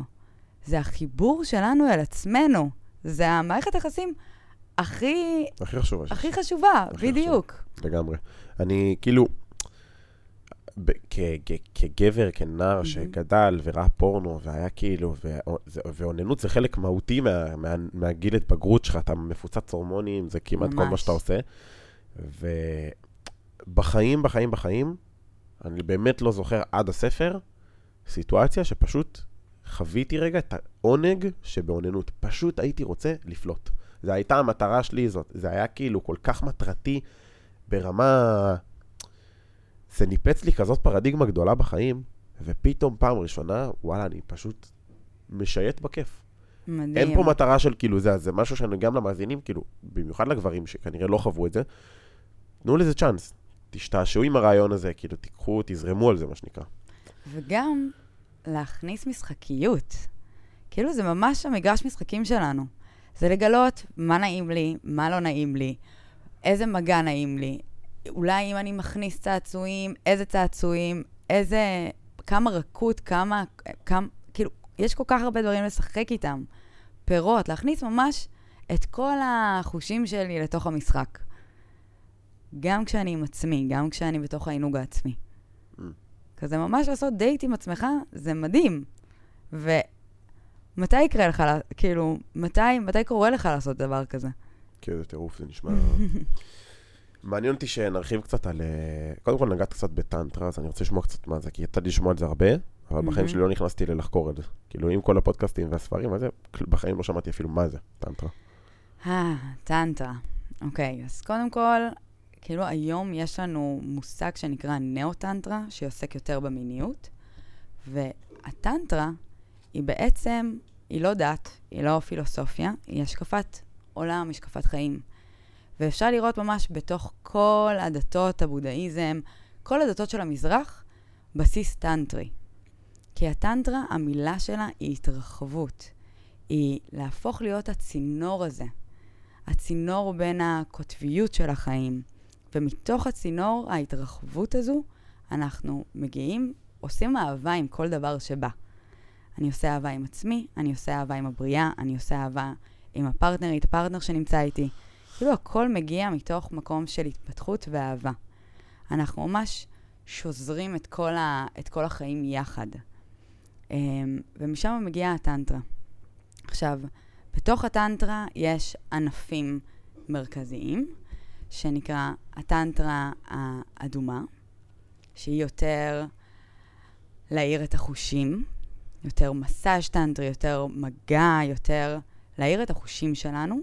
זה החיבור שלנו אל עצמנו. זה המערכת היחסים הכי... הכי חשובה. הכי חשובה, בדיוק. חשובה. לגמרי. אני, כאילו, כגבר, כנער שגדל וראה פורנו, והיה כאילו, ואוננות זה חלק מהותי מהגיל התבגרות שלך, אתה מפוצץ הורמונים, זה כמעט כל מה שאתה עושה. ובחיים, בחיים, בחיים, אני באמת לא זוכר עד הספר סיטואציה שפשוט חוויתי רגע את העונג שבאוננות. פשוט הייתי רוצה לפלוט. זו הייתה המטרה שלי, זאת, זה היה כאילו כל כך מטרתי ברמה... זה ניפץ לי כזאת פרדיגמה גדולה בחיים, ופתאום פעם ראשונה, וואלה, אני פשוט משייט בכיף. מדהים. אין פה מטרה של כאילו זה, זה משהו שאני גם למאזינים, כאילו, במיוחד לגברים שכנראה לא חוו את זה, תנו לזה צ'אנס. תשתעשעו עם הרעיון הזה, כאילו, תיקחו, תזרמו על זה, מה שנקרא. וגם להכניס משחקיות. כאילו, זה ממש המגרש משחקים שלנו. זה לגלות מה נעים לי, מה לא נעים לי, איזה מגע נעים לי, אולי אם אני מכניס צעצועים, איזה צעצועים, איזה... כמה רכות, כמה... כמה כאילו, יש כל כך הרבה דברים לשחק איתם. פירות, להכניס ממש את כל החושים שלי לתוך המשחק. גם כשאני עם עצמי, גם כשאני בתוך העינוג העצמי. Mm. כזה ממש לעשות דייט עם עצמך, זה מדהים. ומתי יקרה לך, כאילו, מתי, מתי קורה לך לעשות דבר כזה? כן, זה טירוף, זה נשמע... מעניין אותי שנרחיב קצת על... אה, קודם כל נגעת קצת בטנטרה, אז אני רוצה לשמוע קצת מה זה, כי יצא לי לשמוע על זה הרבה, אבל בחיים שלי לא נכנסתי ללחקור את זה. כאילו, עם כל הפודקאסטים והספרים וזה, בחיים לא שמעתי אפילו מה זה, טנטרה. אה, טנטרה. אוקיי, אז קודם כל, כאילו היום יש לנו מושג שנקרא נאו-טנטרה, שעוסק יותר במיניות, והטנטרה היא בעצם, היא לא דת, היא לא פילוסופיה, היא השקפת עולם, השקפת חיים. ואפשר לראות ממש בתוך כל הדתות, הבודהיזם, כל הדתות של המזרח, בסיס טנטרי. כי הטנטרה, המילה שלה היא התרחבות. היא להפוך להיות הצינור הזה. הצינור בין הקוטביות של החיים. ומתוך הצינור, ההתרחבות הזו, אנחנו מגיעים, עושים אהבה עם כל דבר שבא. אני עושה אהבה עם עצמי, אני עושה אהבה עם הבריאה, אני עושה אהבה עם הפרטנרית, הפרטנר שנמצא איתי. כאילו הכל מגיע מתוך מקום של התפתחות ואהבה. אנחנו ממש שוזרים את כל, ה, את כל החיים יחד. Um, ומשם מגיעה הטנטרה. עכשיו, בתוך הטנטרה יש ענפים מרכזיים, שנקרא הטנטרה האדומה, שהיא יותר להאיר את החושים, יותר מסאז' טנטרי, יותר מגע, יותר להאיר את החושים שלנו.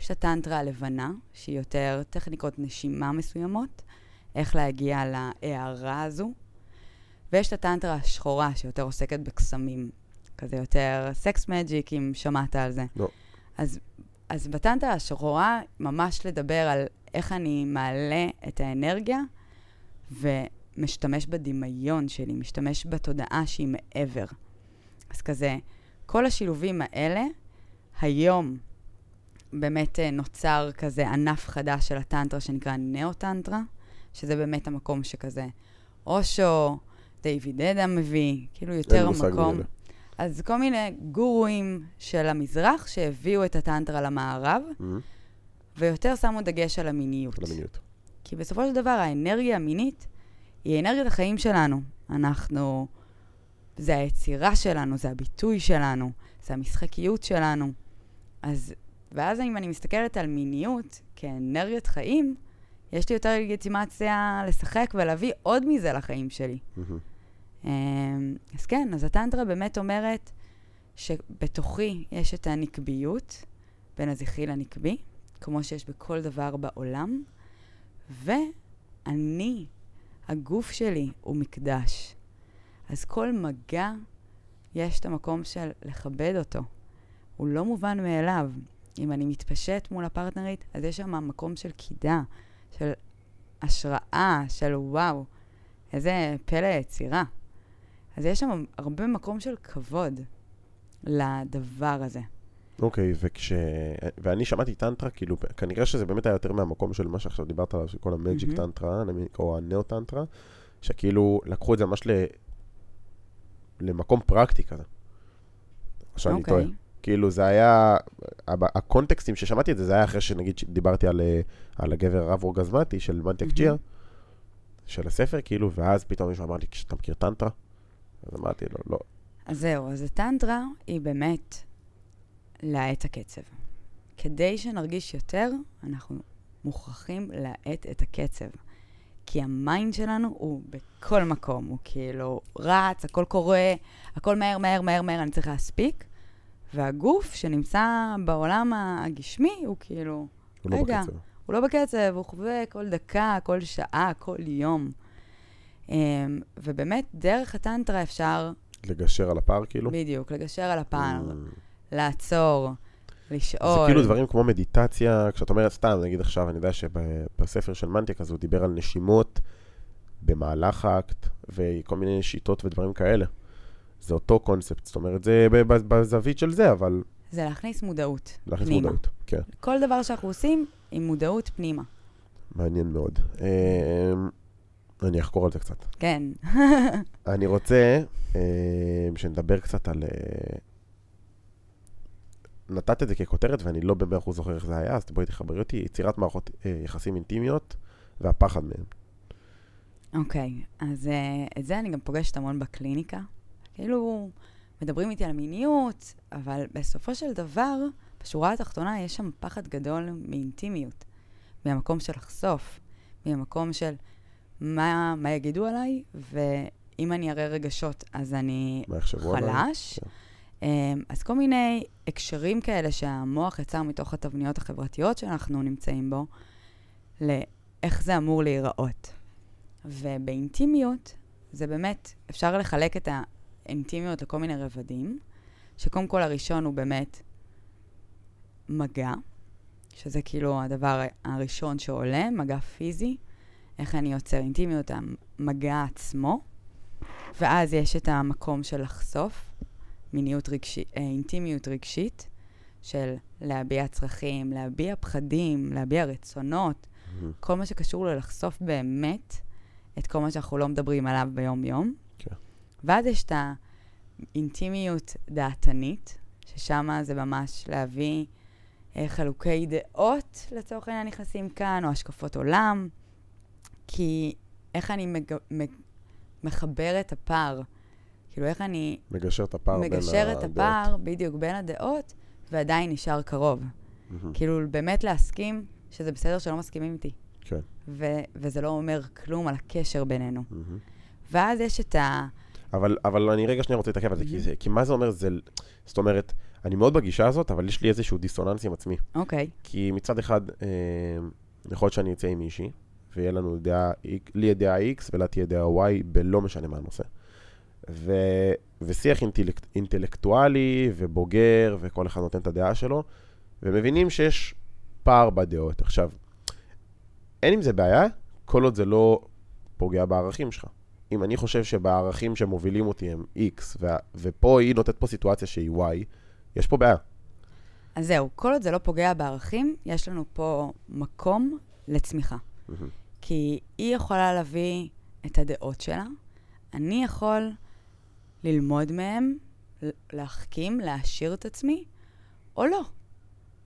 יש את הטנטרה הלבנה, שהיא יותר טכניקות נשימה מסוימות. איך להגיע להערה הזו. ויש את הטנטרה השחורה, שיותר עוסקת בקסמים. כזה יותר סקס מג'יק, אם שמעת על זה. לא. אז, אז בטנטרה השחורה, ממש לדבר על איך אני מעלה את האנרגיה, ומשתמש בדמיון שלי, משתמש בתודעה שהיא מעבר. אז כזה, כל השילובים האלה, היום באמת אה, נוצר כזה ענף חדש של הטנטרה שנקרא נאו-טנטרה, שזה באמת המקום שכזה אושו, דיוויד אדה מביא, כאילו יותר המקום. אז כל מיני גורואים של המזרח שהביאו את הטנטרה למערב, Mm-hmm. ויותר שמו דגש על המיניות. על המיניות. כי בסופו של דבר האנרגיה המינית היא אנרגיית החיים שלנו. אנחנו, זה היצירה שלנו, זה הביטוי שלנו, זה המשחקיות שלנו. אז, ואז אם אני מסתכלת על מיניות כאנרגיית חיים, יש לי יותר לגיטימציה לשחק ולהביא עוד מזה לחיים שלי. Mm-hmm. אז כן, אז הטנטרה באמת אומרת שבתוכי יש את הנקביות בין הזכרי לנקבי, כמו שיש בכל דבר בעולם, ואני, הגוף שלי הוא מקדש. אז כל מגע, יש את המקום של לכבד אותו. הוא לא מובן מאליו. אם אני מתפשט מול הפרטנרית, אז יש שם מקום של קידה, של השראה, של וואו, איזה פלא יצירה. אז יש שם הרבה מקום של כבוד לדבר הזה. אוקיי, וכש... ואני שמעתי טנטרה, כאילו, כנראה שזה באמת היה יותר מהמקום של מה שעכשיו דיברת עליו, של כל המג'יק מהמם. טנטרה, או הנאו-טנטרה, שכאילו לקחו את זה ממש ל... למקום פרקטי כזה. או שאני טועה. אוקיי. כאילו זה היה, הקונטקסטים ששמעתי את זה, זה היה אחרי שנגיד דיברתי על, אה, על הגבר הרב אורגזמטי של מנטיאק מהמם. ג'יר, של הספר, כאילו, ואז פתאום מישהו אמר לי, כשאתה מכיר טנטרה? אז אמרתי לו, לא. אז זהו, אז הטנטרה היא באמת להאט הקצב. כדי שנרגיש יותר, אנחנו מוכרחים להאט את הקצב. כי ה mind שלנו הוא בכל מקום, הוא כאילו רץ, הכל קורה, הכל מהר, מהר, מהר, מהר, אני צריך להספיק. והגוף שנמצא בעולם הגשמי הוא כאילו, הוא לא רגע. בקצב. הוא לא בקצב, הוא חווה כל דקה, כל שעה, כל יום. Um, ובאמת, דרך הטנטרה אפשר לגשר על הפער, כאילו. בדיוק, לגשר על הפער, Mm. לעצור, לשאול. זה כאילו דברים כמו מדיטציה, כשאת אומרת סתם, נגיד עכשיו, אני יודע שבספר של מנטיק, אז הוא דיבר על נשימות במהלך האקט, וכל מיני שיטות ודברים כאלה. זה אותו קונספט, זאת אומרת, זה בזווית של זה, אבל זה להכניס מודעות להכניס פנימה. מודעות. כן, כל דבר שאנחנו עושים עם מודעות פנימה. מעניין מאוד. אמ, אני אחקור על זה קצת. כן. אני רוצה אמ, שנדבר קצת על... נתת את זה ככותרת ואני לא במאה אחוז זוכר איך זה היה, אז בואי תחברי אותי. יצירת מערכות אה, יחסים אינטימיות והפחד מהם. אוקיי, אז uh, את זה אני גם פוגשת המון בקליניקה. כאילו, מדברים איתי על מיניות, אבל בסופו של דבר, בשורה התחתונה יש שם פחד גדול מאינטימיות. מהמקום של לחשוף, מהמקום של מה, מה יגידו עליי, ואם אני אראה רגשות אז אני יחשבו עליי? אמ, אז כל מיני הקשרים כאלה שהמוח יצר מתוך התבניות החברתיות שאנחנו נמצאים בו, לאיך זה אמור להיראות. ובאינטימיות, זה באמת, אפשר לחלק את האינטימיות לכל מיני רבדים, שקודם כל הראשון הוא באמת מגע, שזה כאילו הדבר הראשון שעולה, מגע פיזי, איך אני יוצר אינטימיות, המגע עצמו, ואז יש את המקום של לחשוף, מיניות רגשית, אינטימיות רגשית, של להביע צרכים, להביע פחדים, להביע רצונות, מהמם. כל מה שקשור ללחשוף באמת את כל מה שאנחנו לא מדברים עליו ביום-יום. כן. ואז יש את האינטימיות דעתנית, ששם זה ממש להביא אה, חלוקי דעות, לצורך העניין נכנסים כאן, או השקפות עולם, כי איך אני מג... מג... מחבר את הפער, כאילו איך אני מגשר את הפער בין הדעות. מגשר את הפער, בדיוק, בין הדעות, ועדיין נשאר קרוב. כאילו, באמת להסכים שזה בסדר שלא מסכימים איתי. כן. ו- וזה לא אומר כלום על הקשר בינינו. ואז יש את ה... אבל, אבל אני רגע שנייה רוצה להתעכב על זה, כי, זה, כי מה זה אומר? זה, זאת אומרת, אני מאוד בגישה הזאת, אבל יש לי איזשהו דיסוננס עם עצמי. אוקיי, כי מצד אחד, אה, יכול להיות שאני אצא עם מישהי, ויהיה לנו דעה, לי יהיה דעה X ולה תהיה דעה Y, בלא משנה מה הנושא. ו, ושיח אינטלק, אינטלקטואלי ובוגר, וכל אחד נותן את הדעה שלו, ומבינים שיש פער בדעות. עכשיו, אין עם זה בעיה, כל עוד זה לא פוגע בערכים שלך. אם אני חושב שבערכים שמובילים אותי הם X, ו, ופה היא נותנת פה סיטואציה שהיא Y, יש פה בעיה. אז זהו, כל עוד זה לא פוגע בערכים, יש לנו פה מקום לצמיחה. Mm-hmm. כי היא יכולה להביא את הדעות שלה, אני יכול ללמוד מהם, להחכים, להעשיר את עצמי, או לא.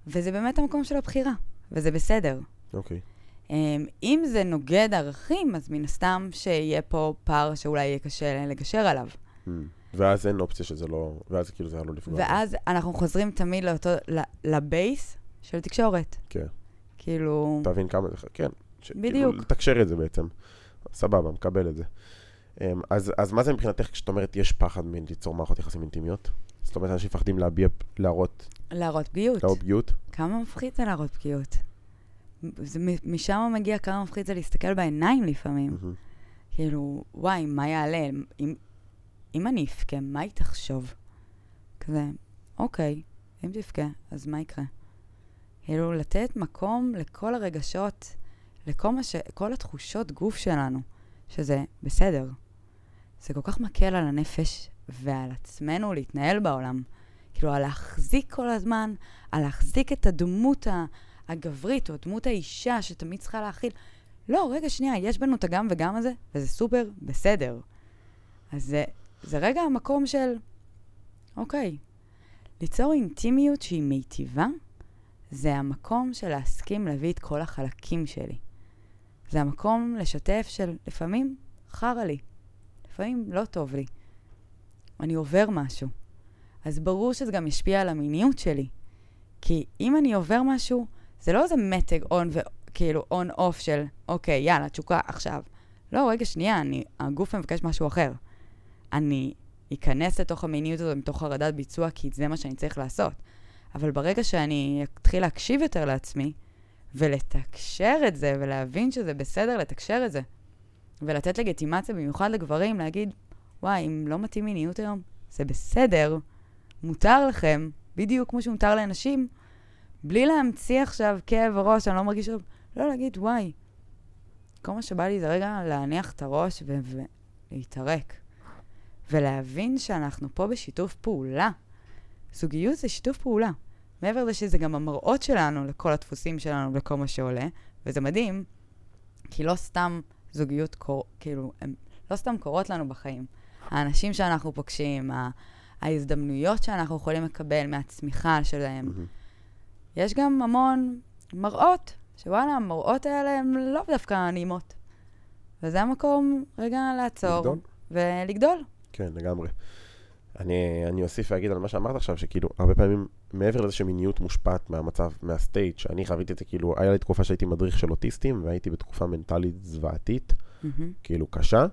וזה באמת המקום של הבחירה, וזה בסדר. אוקיי. Okay. אמ, אם זה נוגד ערכים, אז מן הסתם שיהיה פה פער שאולי יהיה קשה לגשר עליו. Mm. ואז אין אופציה שזה לא... ואז כאילו זה היה לא לפגוע. ואז אנחנו חוזרים תמיד לאותו... לבייס של תקשורת. כן. כאילו... תבין כמה זה... כן. ש... בדיוק. כאילו, לתקשר את זה בעצם. סבבה, מקבל את זה. אמ, אז, אז מה זה מבחינתך כשאת אומרת יש פחד מליצור מערכות יחסים אינטימיות? זאת אומרת, אנשים מפחדים להביע, להראות... להראות פגיעות. להראות פגיעות? כמה מפחיד זה להראות פגיעות? זה, משם מגיע כמה מפחיד זה להסתכל בעיניים לפעמים. Mm-hmm. כאילו, וואי, מה יעלה? אם, אם אני אבכה, מה היא תחשוב? כזה, אוקיי, אם תבכה, אז מה יקרה? כאילו, לתת מקום לכל הרגשות, לכל מה ש... כל התחושות גוף שלנו, שזה בסדר. זה כל כך מקל על הנפש ועל עצמנו להתנהל בעולם. כאילו, על להחזיק כל הזמן, על להחזיק את הדמות הגברית, או דמות האישה שתמיד צריכה להכיל. לא, רגע, שנייה, יש בנו את הגם וגם הזה, וזה סופר בסדר. אז זה, זה רגע המקום של, אוקיי, ליצור אינטימיות שהיא מיטיבה, זה המקום של להסכים להביא את כל החלקים שלי. זה המקום לשתף של לפעמים חרא לי, לפעמים לא טוב לי. אני עובר משהו. אז ברור שזה גם ישפיע על המיניות שלי. כי אם אני עובר משהו, זה לא איזה מתג און וכאילו און אוף של, אוקיי, יאללה, תשוקה עכשיו. לא, רגע, שנייה, אני, הגוף מבקש משהו אחר. אני אכנס לתוך המיניות הזאת מתוך חרדת ביצוע, כי זה מה שאני צריך לעשות. אבל ברגע שאני אתחיל להקשיב יותר לעצמי, ולתקשר את זה, ולהבין שזה בסדר לתקשר את זה, ולתת לגיטימציה, במיוחד לגברים, להגיד, וואי, אם לא מתאים מיניות היום, זה בסדר, מותר לכם, בדיוק כמו שמותר לאנשים, בלי להמציא עכשיו כאב ראש, אני לא מרגיש... לא להגיד, וואי, כל מה שבא לי זה רגע להניח את הראש ולהתערק. ולהבין שאנחנו פה בשיתוף פעולה. זוגיות זה שיתוף פעולה. מעבר לזה שזה גם המראות שלנו לכל הדפוסים שלנו ולכל מה שעולה, וזה מדהים, כי לא סתם זוגיות, קור... כאילו, הן לא סתם קורות לנו בחיים. האנשים שאנחנו פוגשים, ההזדמנויות שאנחנו יכולים לקבל מהצמיחה שלהם. Mm-hmm. יש גם המון מראות, שוואלה, המראות האלה הן לא דווקא נעימות. וזה המקום רגע לעצור לגדול. ולגדול. כן, לגמרי. אני, אני אוסיף ואגיד על מה שאמרת עכשיו, שכאילו, הרבה פעמים, מעבר לזה שמיניות מושפעת מהמצב, מהסטייט, שאני חוויתי את זה, כאילו, היה לי תקופה שהייתי מדריך של אוטיסטים, והייתי בתקופה מנטלית זוועתית, mm-hmm. כאילו, קשה,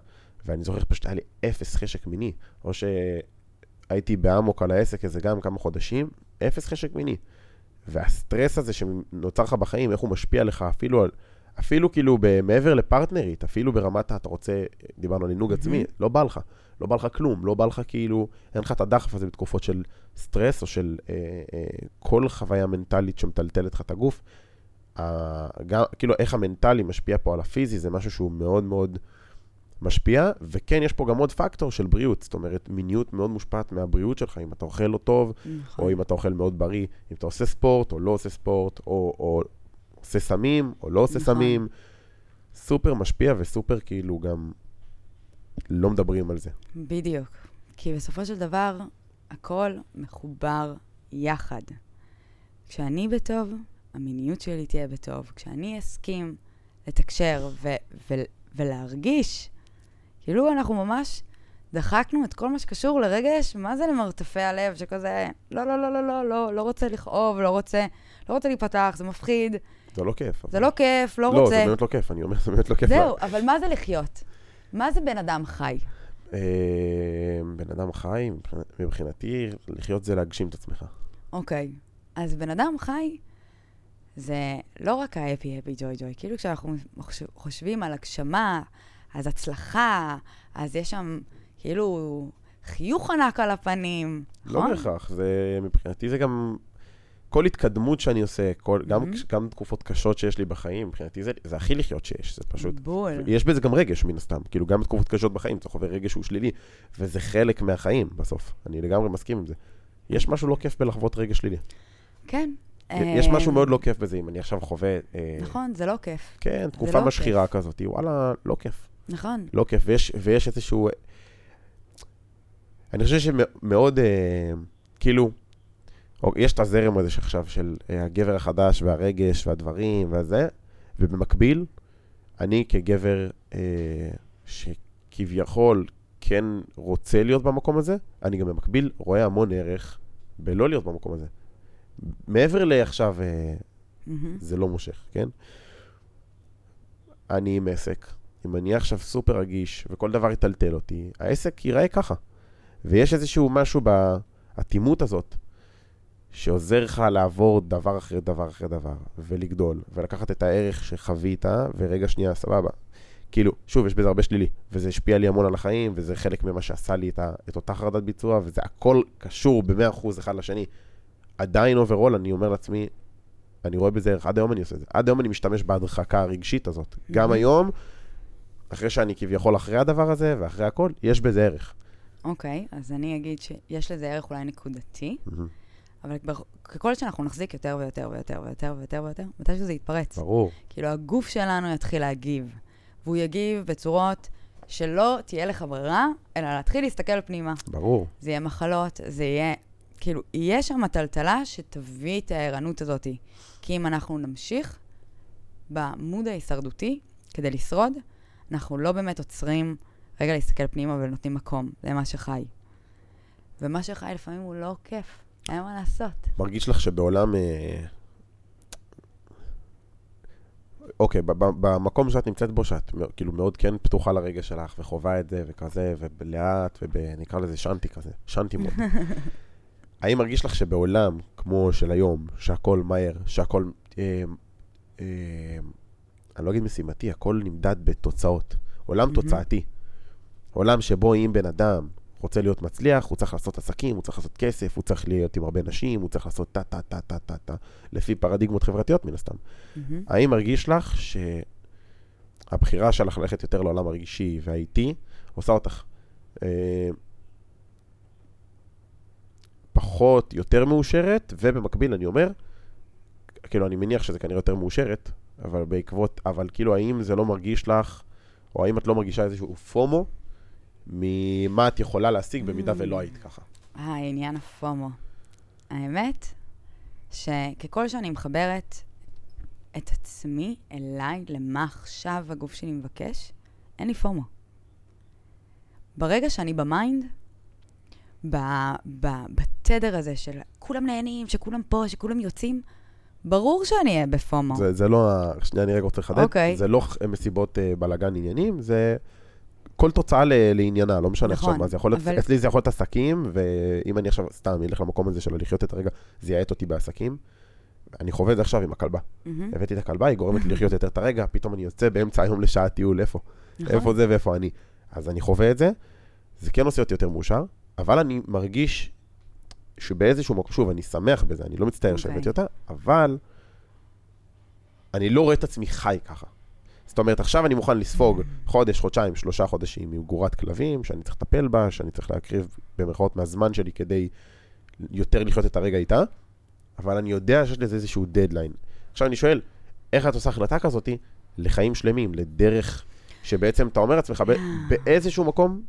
ואני זוכר פשוט היה לי אפס חשק מיני, או שהייתי באמוק על העסק הזה גם כמה חודשים, אפס חשק מיני. והסטרס הזה שנוצר לך בחיים, איך הוא משפיע לך אפילו על... אפילו כאילו מעבר לפרטנרית, אפילו ברמת, אתה רוצה, דיברנו על עינוג. עצמי, לא בא לך. לא בא לך כלום, לא בא לך כאילו, אין לך את הדחף הזה בתקופות של סטרס או של אה, אה, כל חוויה מנטלית שמטלטלת לך את הגוף. אה, גם, כאילו, איך המנטלי משפיע פה על הפיזי, זה משהו שהוא מאוד מאוד משפיע, וכן, יש פה גם עוד פקטור של בריאות, זאת אומרת, מיניות מאוד מושפעת מהבריאות שלך, אם אתה אוכל לא טוב, נכון. או אם אתה אוכל מאוד בריא, אם אתה עושה ספורט או לא עושה ספורט, או, או עושה סמים או לא עושה נכון. סמים. סופר משפיע וסופר כאילו גם לא מדברים על זה. בדיוק. כי בסופו של דבר, הכל מחובר יחד. כשאני בטוב, המיניות שלי תהיה בטוב. כשאני אסכים לתקשר ו- ו- ולהרגיש, כאילו אנחנו ממש דחקנו את כל מה שקשור לרגש, מה זה למרתפי הלב, שכזה, לא, לא, לא, לא, לא, לא, לא רוצה לכאוב, לא רוצה, לא רוצה להיפתח, זה מפחיד. זה לא כיף. זה. לא כיף, לא, לא רוצה. לא, זה באמת לא כיף, אני אומר, זה באמת לא כיף. זהו, אבל מה זה לחיות? מה זה בן אדם חי? אה, בן אדם חי, מבחינתי, לחיות זה להגשים את עצמך. אוקיי. אז בן אדם חי זה לא רק ה-happy, happy, joy, joy. כאילו כשאנחנו חושב- חושבים על הגשמה, אז הצלחה, אז יש שם כאילו חיוך ענק על הפנים, לא נכון? בהכרח, זה, מבחינתי זה גם... כל התקדמות שאני עושה, כל, גם, Mhm. גם תקופות קשות שיש לי בחיים, מבחינתי זה, זה הכי לחיות שיש, זה פשוט... בול. יש בזה גם רגש, מן הסתם. כאילו, גם בתקופות קשות בחיים, אתה חווה רגש שהוא שלילי, וזה חלק מהחיים בסוף. אני לגמרי מסכים עם זה. יש משהו לא כיף בלחוות רגש שלילי. כן. יש משהו מאוד לא כיף בזה, אם אני עכשיו חווה... אה, נכון, זה לא כיף. כן, תקופה לא משחירה כזאת, וואלה, לא כיף. נכון. לא כיף, ויש, ויש איזשהו... אני חושב שמאוד, אה, כאילו, או, יש את הזרם הזה שעכשיו של אה, הגבר החדש והרגש והדברים והזה, ובמקביל, אני כגבר אה, שכביכול כן רוצה להיות במקום הזה, אני גם במקביל רואה המון ערך בלא להיות במקום הזה. מעבר לעכשיו, אה, מהמם. זה לא מושך, כן? אני עם עסק, אם אני עכשיו סופר רגיש וכל דבר יטלטל אותי, העסק ייראה ככה. ויש איזשהו משהו באטימות הזאת, שעוזר לך לעבור דבר אחרי דבר אחרי דבר, ולגדול, ולקחת את הערך שחווית, ורגע שנייה, סבבה. כאילו, שוב, יש בזה הרבה שלילי, וזה השפיע לי המון על החיים, וזה חלק ממה שעשה לי את, ה, את אותה חרדת ביצוע, וזה הכל קשור ב-100% אחד לשני. עדיין overall, אני אומר לעצמי, אני רואה בזה ערך, עד היום אני עושה את זה. עד היום אני משתמש בהדחקה הרגשית הזאת. גם Mhm. היום, אחרי שאני כביכול אחרי הדבר הזה, ואחרי הכל, יש בזה ערך. אוקיי, אז אני אגיד שיש לזה ערך אולי נקודתי, אבל כבר- ככל שאנחנו נחזיק יותר ויותר ויותר ויותר ויותר ויותר, מתי שזה יתפרץ. ברור. כאילו, הגוף שלנו יתחיל להגיב, והוא יגיב בצורות שלא תהיה לך ברירה, אלא להתחיל להסתכל פנימה. ברור. זה יהיה מחלות, זה יהיה... כאילו, יהיה שם טלטלה שתביא את הערנות הזאת. כי אם אנחנו נמשיך במוד ההישרדותי כדי לשרוד, אנחנו לא באמת עוצרים רגע להסתכל פנימה ונותנים מקום למה שחי. ומה שחי לפעמים הוא לא כיף, אין מה לעשות. מרגיש לך שבעולם... אה, אוקיי, ב- ב- במקום שאת נמצאת בו, שאת כאילו מאוד כן פתוחה לרגש שלך, וחווה את זה, וכזה, ולאט, ונקרא לזה שנטי כזה, שנטי מאוד. האם מרגיש לך שבעולם כמו של היום, שהכל מהר, שהכל, אה, אה, אני לא אגיד משימתי, הכל נמדד בתוצאות. עולם. תוצאתי. עולם שבו אם בן אדם רוצה להיות מצליח, הוא צריך לעשות עסקים, הוא צריך לעשות כסף, הוא צריך להיות עם הרבה נשים, הוא צריך לעשות טה-טה-טה-טה-טה, לפי פרדיגמות חברתיות מן הסתם. מהמם. האם מרגיש לך שהבחירה שלך ללכת יותר לעולם הרגשי והאיטי, עושה אותך אה, פחות, יותר מאושרת, ובמקביל אני אומר, כאילו אני מניח שזה כנראה יותר מאושרת, אבל בעקבות, אבל כאילו האם זה לא מרגיש לך, או האם את לא מרגישה איזשהו פומו, ממה את יכולה להשיג במידה ולא היית ככה? אה, עניין הפומו. האמת, שככל שאני מחברת את עצמי אליי, למה עכשיו הגוף שלי מבקש, אין לי פומו. ברגע שאני ב mind, ב, ב, בתדר הזה של כולם נהנים, שכולם פה, שכולם יוצאים, ברור שאני אהיה ב FOMO. זה, זה לא, שנייה, אני רגע רוצה לחדד. אוקיי. זה לא מסיבות אה, בלאגן עניינים, זה כל תוצאה ל, לעניינה, לא משנה נכון, עכשיו מה זה יכול להיות. אבל- אצלי זה יכול להיות עסקים, ואם אני עכשיו סתם אלך למקום הזה של לחיות את הרגע, זה יאט אותי בעסקים. אני חווה את זה עכשיו עם הכלבה. מהמם, הבאתי את הכלבה, היא גורמת לי לחיות יותר את הרגע, פתאום אני יוצא באמצע היום לשעה טיול, איפה? נכון? איפה זה ואיפה אני. אז אני חווה את זה, זה כן עושה אותי יותר מאושר, אבל אני מרגיש שבאיזשהו מקום, שוב, אני שמח בזה, אני לא מצטער אוקיי. שהבאתי אותה, אבל אני לא רואה את עצמי חי ככה. זאת אומרת, עכשיו אני מוכן לספוג חודש, חודשיים, שלושה חודשים עם גורת כלבים, שאני צריך לטפל בה, שאני צריך להקריב במרכאות מהזמן שלי כדי יותר לחיות את הרגע איתה, אבל אני יודע שיש לזה איזשהו דדליין. עכשיו אני שואל, איך את עושה החלטה כזאתי לחיים שלמים, לדרך שבעצם אתה אומר לעצמך, ב- באיזשהו מקום,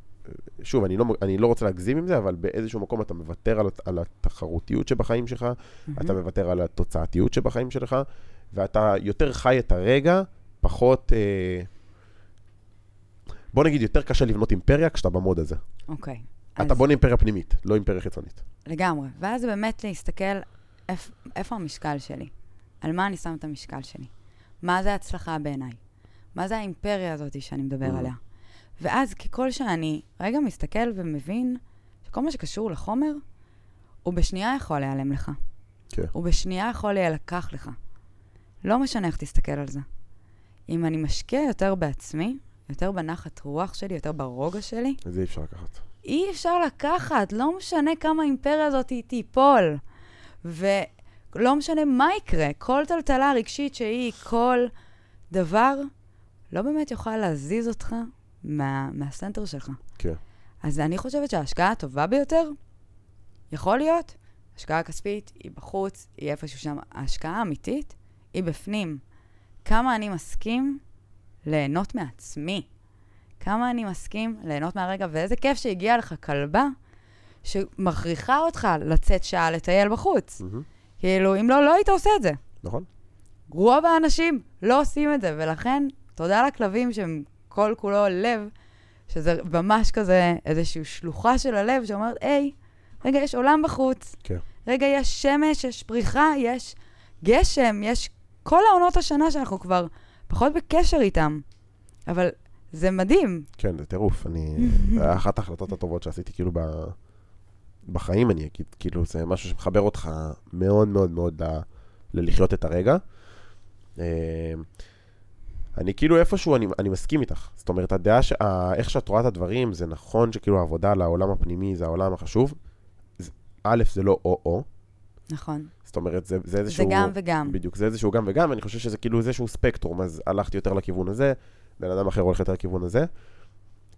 שוב, אני לא, אני לא רוצה להגזים עם זה, אבל באיזשהו מקום אתה מוותר על, על התחרותיות שבחיים שלך, מהמם. אתה מוותר על התוצאתיות שבחיים שלך, ואתה יותר חי את הרגע, פחות... אה, בוא נגיד, יותר קשה לבנות אימפריה כשאתה במוד הזה. אוקיי. אתה אז- בונה אימפריה פנימית, לא אימפריה חיצונית. לגמרי. ואז באמת להסתכל איפ, איפה המשקל שלי, על מה אני שם את המשקל שלי, מה זה הצלחה בעיניי, מה זה האימפריה הזאת שאני מדבר Mm. עליה. ואז ככל שאני רגע מסתכל ומבין שכל מה שקשור לחומר, הוא בשנייה יכול להיעלם לך. כן. הוא בשנייה יכול להילקח לך. לא משנה איך תסתכל על זה. אם אני משקיע יותר בעצמי, יותר בנחת רוח שלי, יותר ברוגע שלי, את זה אי אפשר לקחת. אי אפשר לקחת, לא משנה כמה האימפריה הזאת תיפול. ולא משנה מה יקרה, כל טלטלה רגשית שהיא, כל דבר, לא באמת יוכל להזיז אותך מה, מהסנטר שלך. כן. אז אני חושבת שההשקעה הטובה ביותר, יכול להיות, השקעה כספית היא בחוץ, היא איפשהו שם. ההשקעה האמיתית היא בפנים. כמה אני מסכים ליהנות מעצמי. כמה אני מסכים ליהנות מהרגע, ואיזה כיף שהגיעה לך כלבה שמכריחה אותך לצאת שעה לטייל בחוץ. מהמם. כאילו, אם לא, לא היית עושה את זה. נכון? רוב האנשים לא עושים את זה, ולכן, תודה לכלבים שהם כל כולו לב, שזה ממש כזה איזושהי שלוחה של הלב שאומרת, היי, רגע, יש עולם בחוץ. כן. רגע, יש שמש, יש פריחה, יש גשם, יש כל העונות השנה שאנחנו כבר פחות בקשר איתם. אבל זה מדהים. כן, זה טירוף. אני... זה היה אחת ההחלטות הטובות שעשיתי כאילו ב... בחיים, אני אגיד, כאילו, זה משהו שמחבר אותך מאוד מאוד מאוד ל... ללחיות את הרגע. אה, אני כאילו איפשהו, אני, אני מסכים איתך. זאת אומרת, הדעה, ש... איך שאת רואה את הדברים, זה נכון שכאילו העבודה לעולם הפנימי זה העולם החשוב. זה- א', זה לא או-או. נכון. זאת אומרת, זה, זה איזשהו... זה גם וגם. בדיוק, זה איזשהו גם וגם, ואני חושב שזה כאילו איזשהו ספקטרום, אז הלכתי יותר לכיוון הזה, בן אדם אחר הולך יותר לכיוון הזה.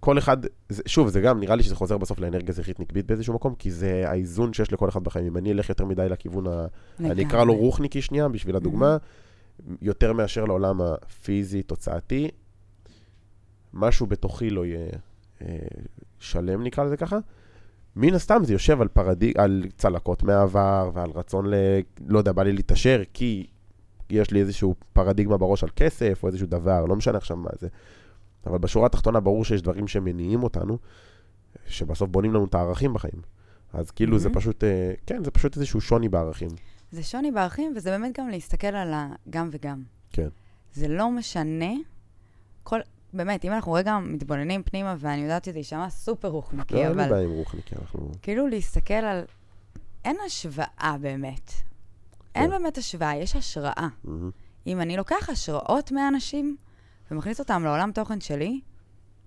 כל אחד, זה, שוב, זה גם, נראה לי שזה חוזר בסוף לאנרגיה זכרית נקבית באיזשהו מקום, כי זה האיזון שיש לכל אחד בחיים. אם אני אלך יותר מדי לכיוון, ה... אני אקרא לו רוחניקי שנייה, בשביל הדוגמה, יותר מאשר לעולם הפיזי, תוצאתי, משהו בתוכי לא יהיה אה, שלם, נקרא לזה ככה. מן הסתם זה יושב על, פרדיג... על צלקות מהעבר ועל רצון ל... לא יודע, בא לי להתעשר, כי יש לי איזשהו פרדיגמה בראש על כסף או איזשהו דבר, לא משנה עכשיו מה זה. אבל בשורה התחתונה ברור שיש דברים שמניעים אותנו, שבסוף בונים לנו את הערכים בחיים. אז כאילו זה מהמם. פשוט, אה, כן, זה פשוט איזשהו שוני בערכים. זה שוני בערכים, וזה באמת גם להסתכל על הגם וגם. כן. זה לא משנה, כל, באמת, אם אנחנו רגע מתבוננים פנימה, ואני יודעת שזה יישמע סופר לא, רוחניקי, אין לי אבל בעיה עם רוחניקי, אנחנו... כאילו להסתכל על... אין השוואה באמת. אין כן. באמת השוואה, יש השראה. מהמם. אם אני לוקח השראות מאנשים ומכניס אותם לעולם תוכן שלי,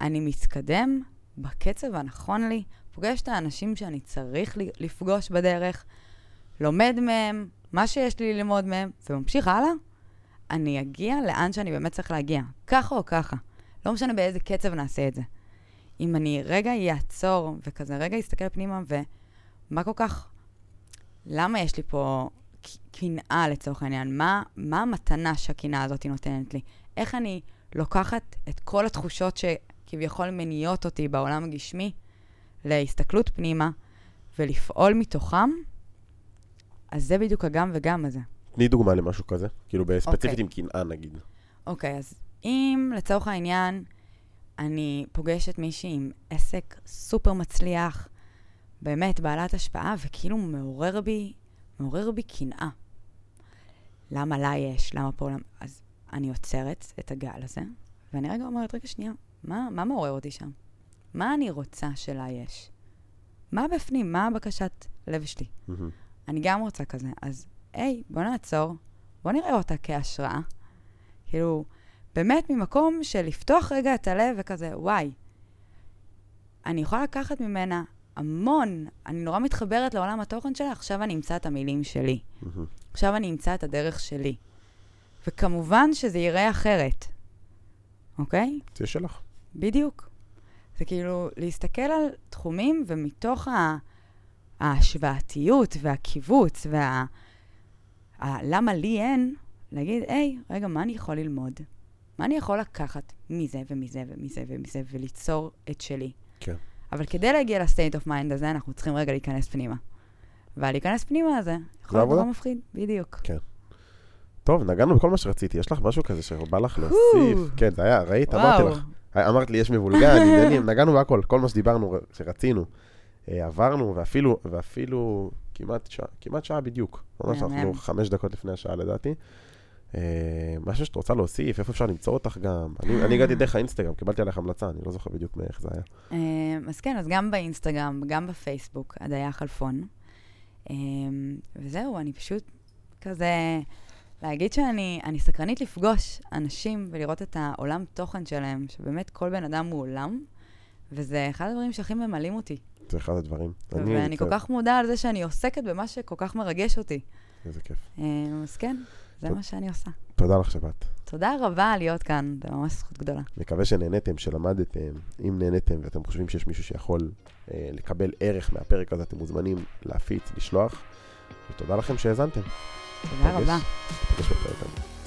אני מתקדם בקצב הנכון לי, פוגש את האנשים שאני צריך לפגוש בדרך, לומד מהם, מה שיש לי ללמוד מהם, וממשיך הלאה, אני אגיע לאן שאני באמת צריך להגיע, ככה או ככה. לא משנה באיזה קצב נעשה את זה. אם אני רגע אעצור וכזה רגע אסתכל פנימה ומה כל כך, למה יש לי פה קנאה לצורך העניין? מה, מה המתנה שהקנאה הזאת נותנת לי? איך אני לוקחת את כל התחושות שכביכול מניעות אותי בעולם הגשמי להסתכלות פנימה ולפעול מתוכם? אז זה בדיוק הגם וגם הזה. תני דוגמה למשהו כזה, כאילו בספציפית אוקיי. עם קנאה נגיד. אוקיי, אז אם לצורך העניין אני פוגשת מישהי עם עסק סופר מצליח, באמת בעלת השפעה, וכאילו מעורר בי, מעורר בי קנאה. למה לה יש? למה פה? למה... אז אני עוצרת את הגל הזה, ואני רגע אומרת, רגע, שנייה, מה, מה מעורר אותי שם? מה אני רוצה שלה יש? מה בפנים? מה הבקשת לב שלי? מהמם. אני גם רוצה כזה. אז היי, בוא נעצור, בוא נראה אותה כהשראה. כאילו, באמת ממקום של לפתוח רגע את הלב וכזה, וואי, אני יכולה לקחת ממנה המון, אני נורא מתחברת לעולם התוכן שלה, עכשיו אני אמצא את המילים שלי. עכשיו אני אמצא את הדרך שלי. וכמובן שזה ייראה אחרת, אוקיי? זה שלך. בדיוק. זה כאילו להסתכל על תחומים ומתוך ה... ההשוואתיות והקיבוץ וה... ה... למה לי אין, להגיד, היי, רגע, מה אני יכול ללמוד? מה אני יכול לקחת מזה ומזה ומזה ומזה וליצור את שלי? כן. אבל כדי להגיע ל state of mind הזה, אנחנו צריכים רגע להיכנס פנימה. והלהיכנס פנימה הזה, יכול להיות. נורא מפחיד, בדיוק. טוב, נגענו בכל מה שרציתי. יש לך משהו כזה שבא לך להוסיף? כן, זה היה, ראית? אמרתי לך. אמרת לי, יש מבולגן, עניינים, נגענו בהכל, כל מה שדיברנו, שרצינו. אה, עברנו, ואפילו, ואפילו כמעט שעה, כמעט שעה בדיוק. ממש. אנחנו חמש דקות לפני השעה לדעתי. אה, משהו שאת רוצה להוסיף, איפה אפשר למצוא אותך גם? אני, אני הגעתי דרך האינסטגרם, קיבלתי עליך המלצה, אני לא זוכר בדיוק מאיך זה היה. אמ, אז כן, אז גם באינסטגרם, גם בפייסבוק, הדיה חלפון. אמ, וזהו, אני פשוט כזה להגיד שאני אני סקרנית לפגוש אנשים ולראות את העולם תוכן שלהם, שבאמת כל בן אדם הוא עולם, וזה אחד הדברים שהכי ממלאים אותי. זה אחד הדברים. אני- ואני כל כך מודה על זה שאני עוסקת במה שכל כך מרגש אותי. איזה כיף. אה, אז כן, זה. מה שאני עושה. תודה לך שבאת. תודה רבה להיות כאן, זה ממש זכות גדולה. מקווה שנהניתם, שלמדתם. אם נהניתם ואתם חושבים שיש מישהו שיכול אה, לקבל ערך מהפרק הזה, אתם מוזמנים להפיץ, לשלוח. ותודה לכם שהאזנתם. תודה רבה. ניפגש בפרק הבא.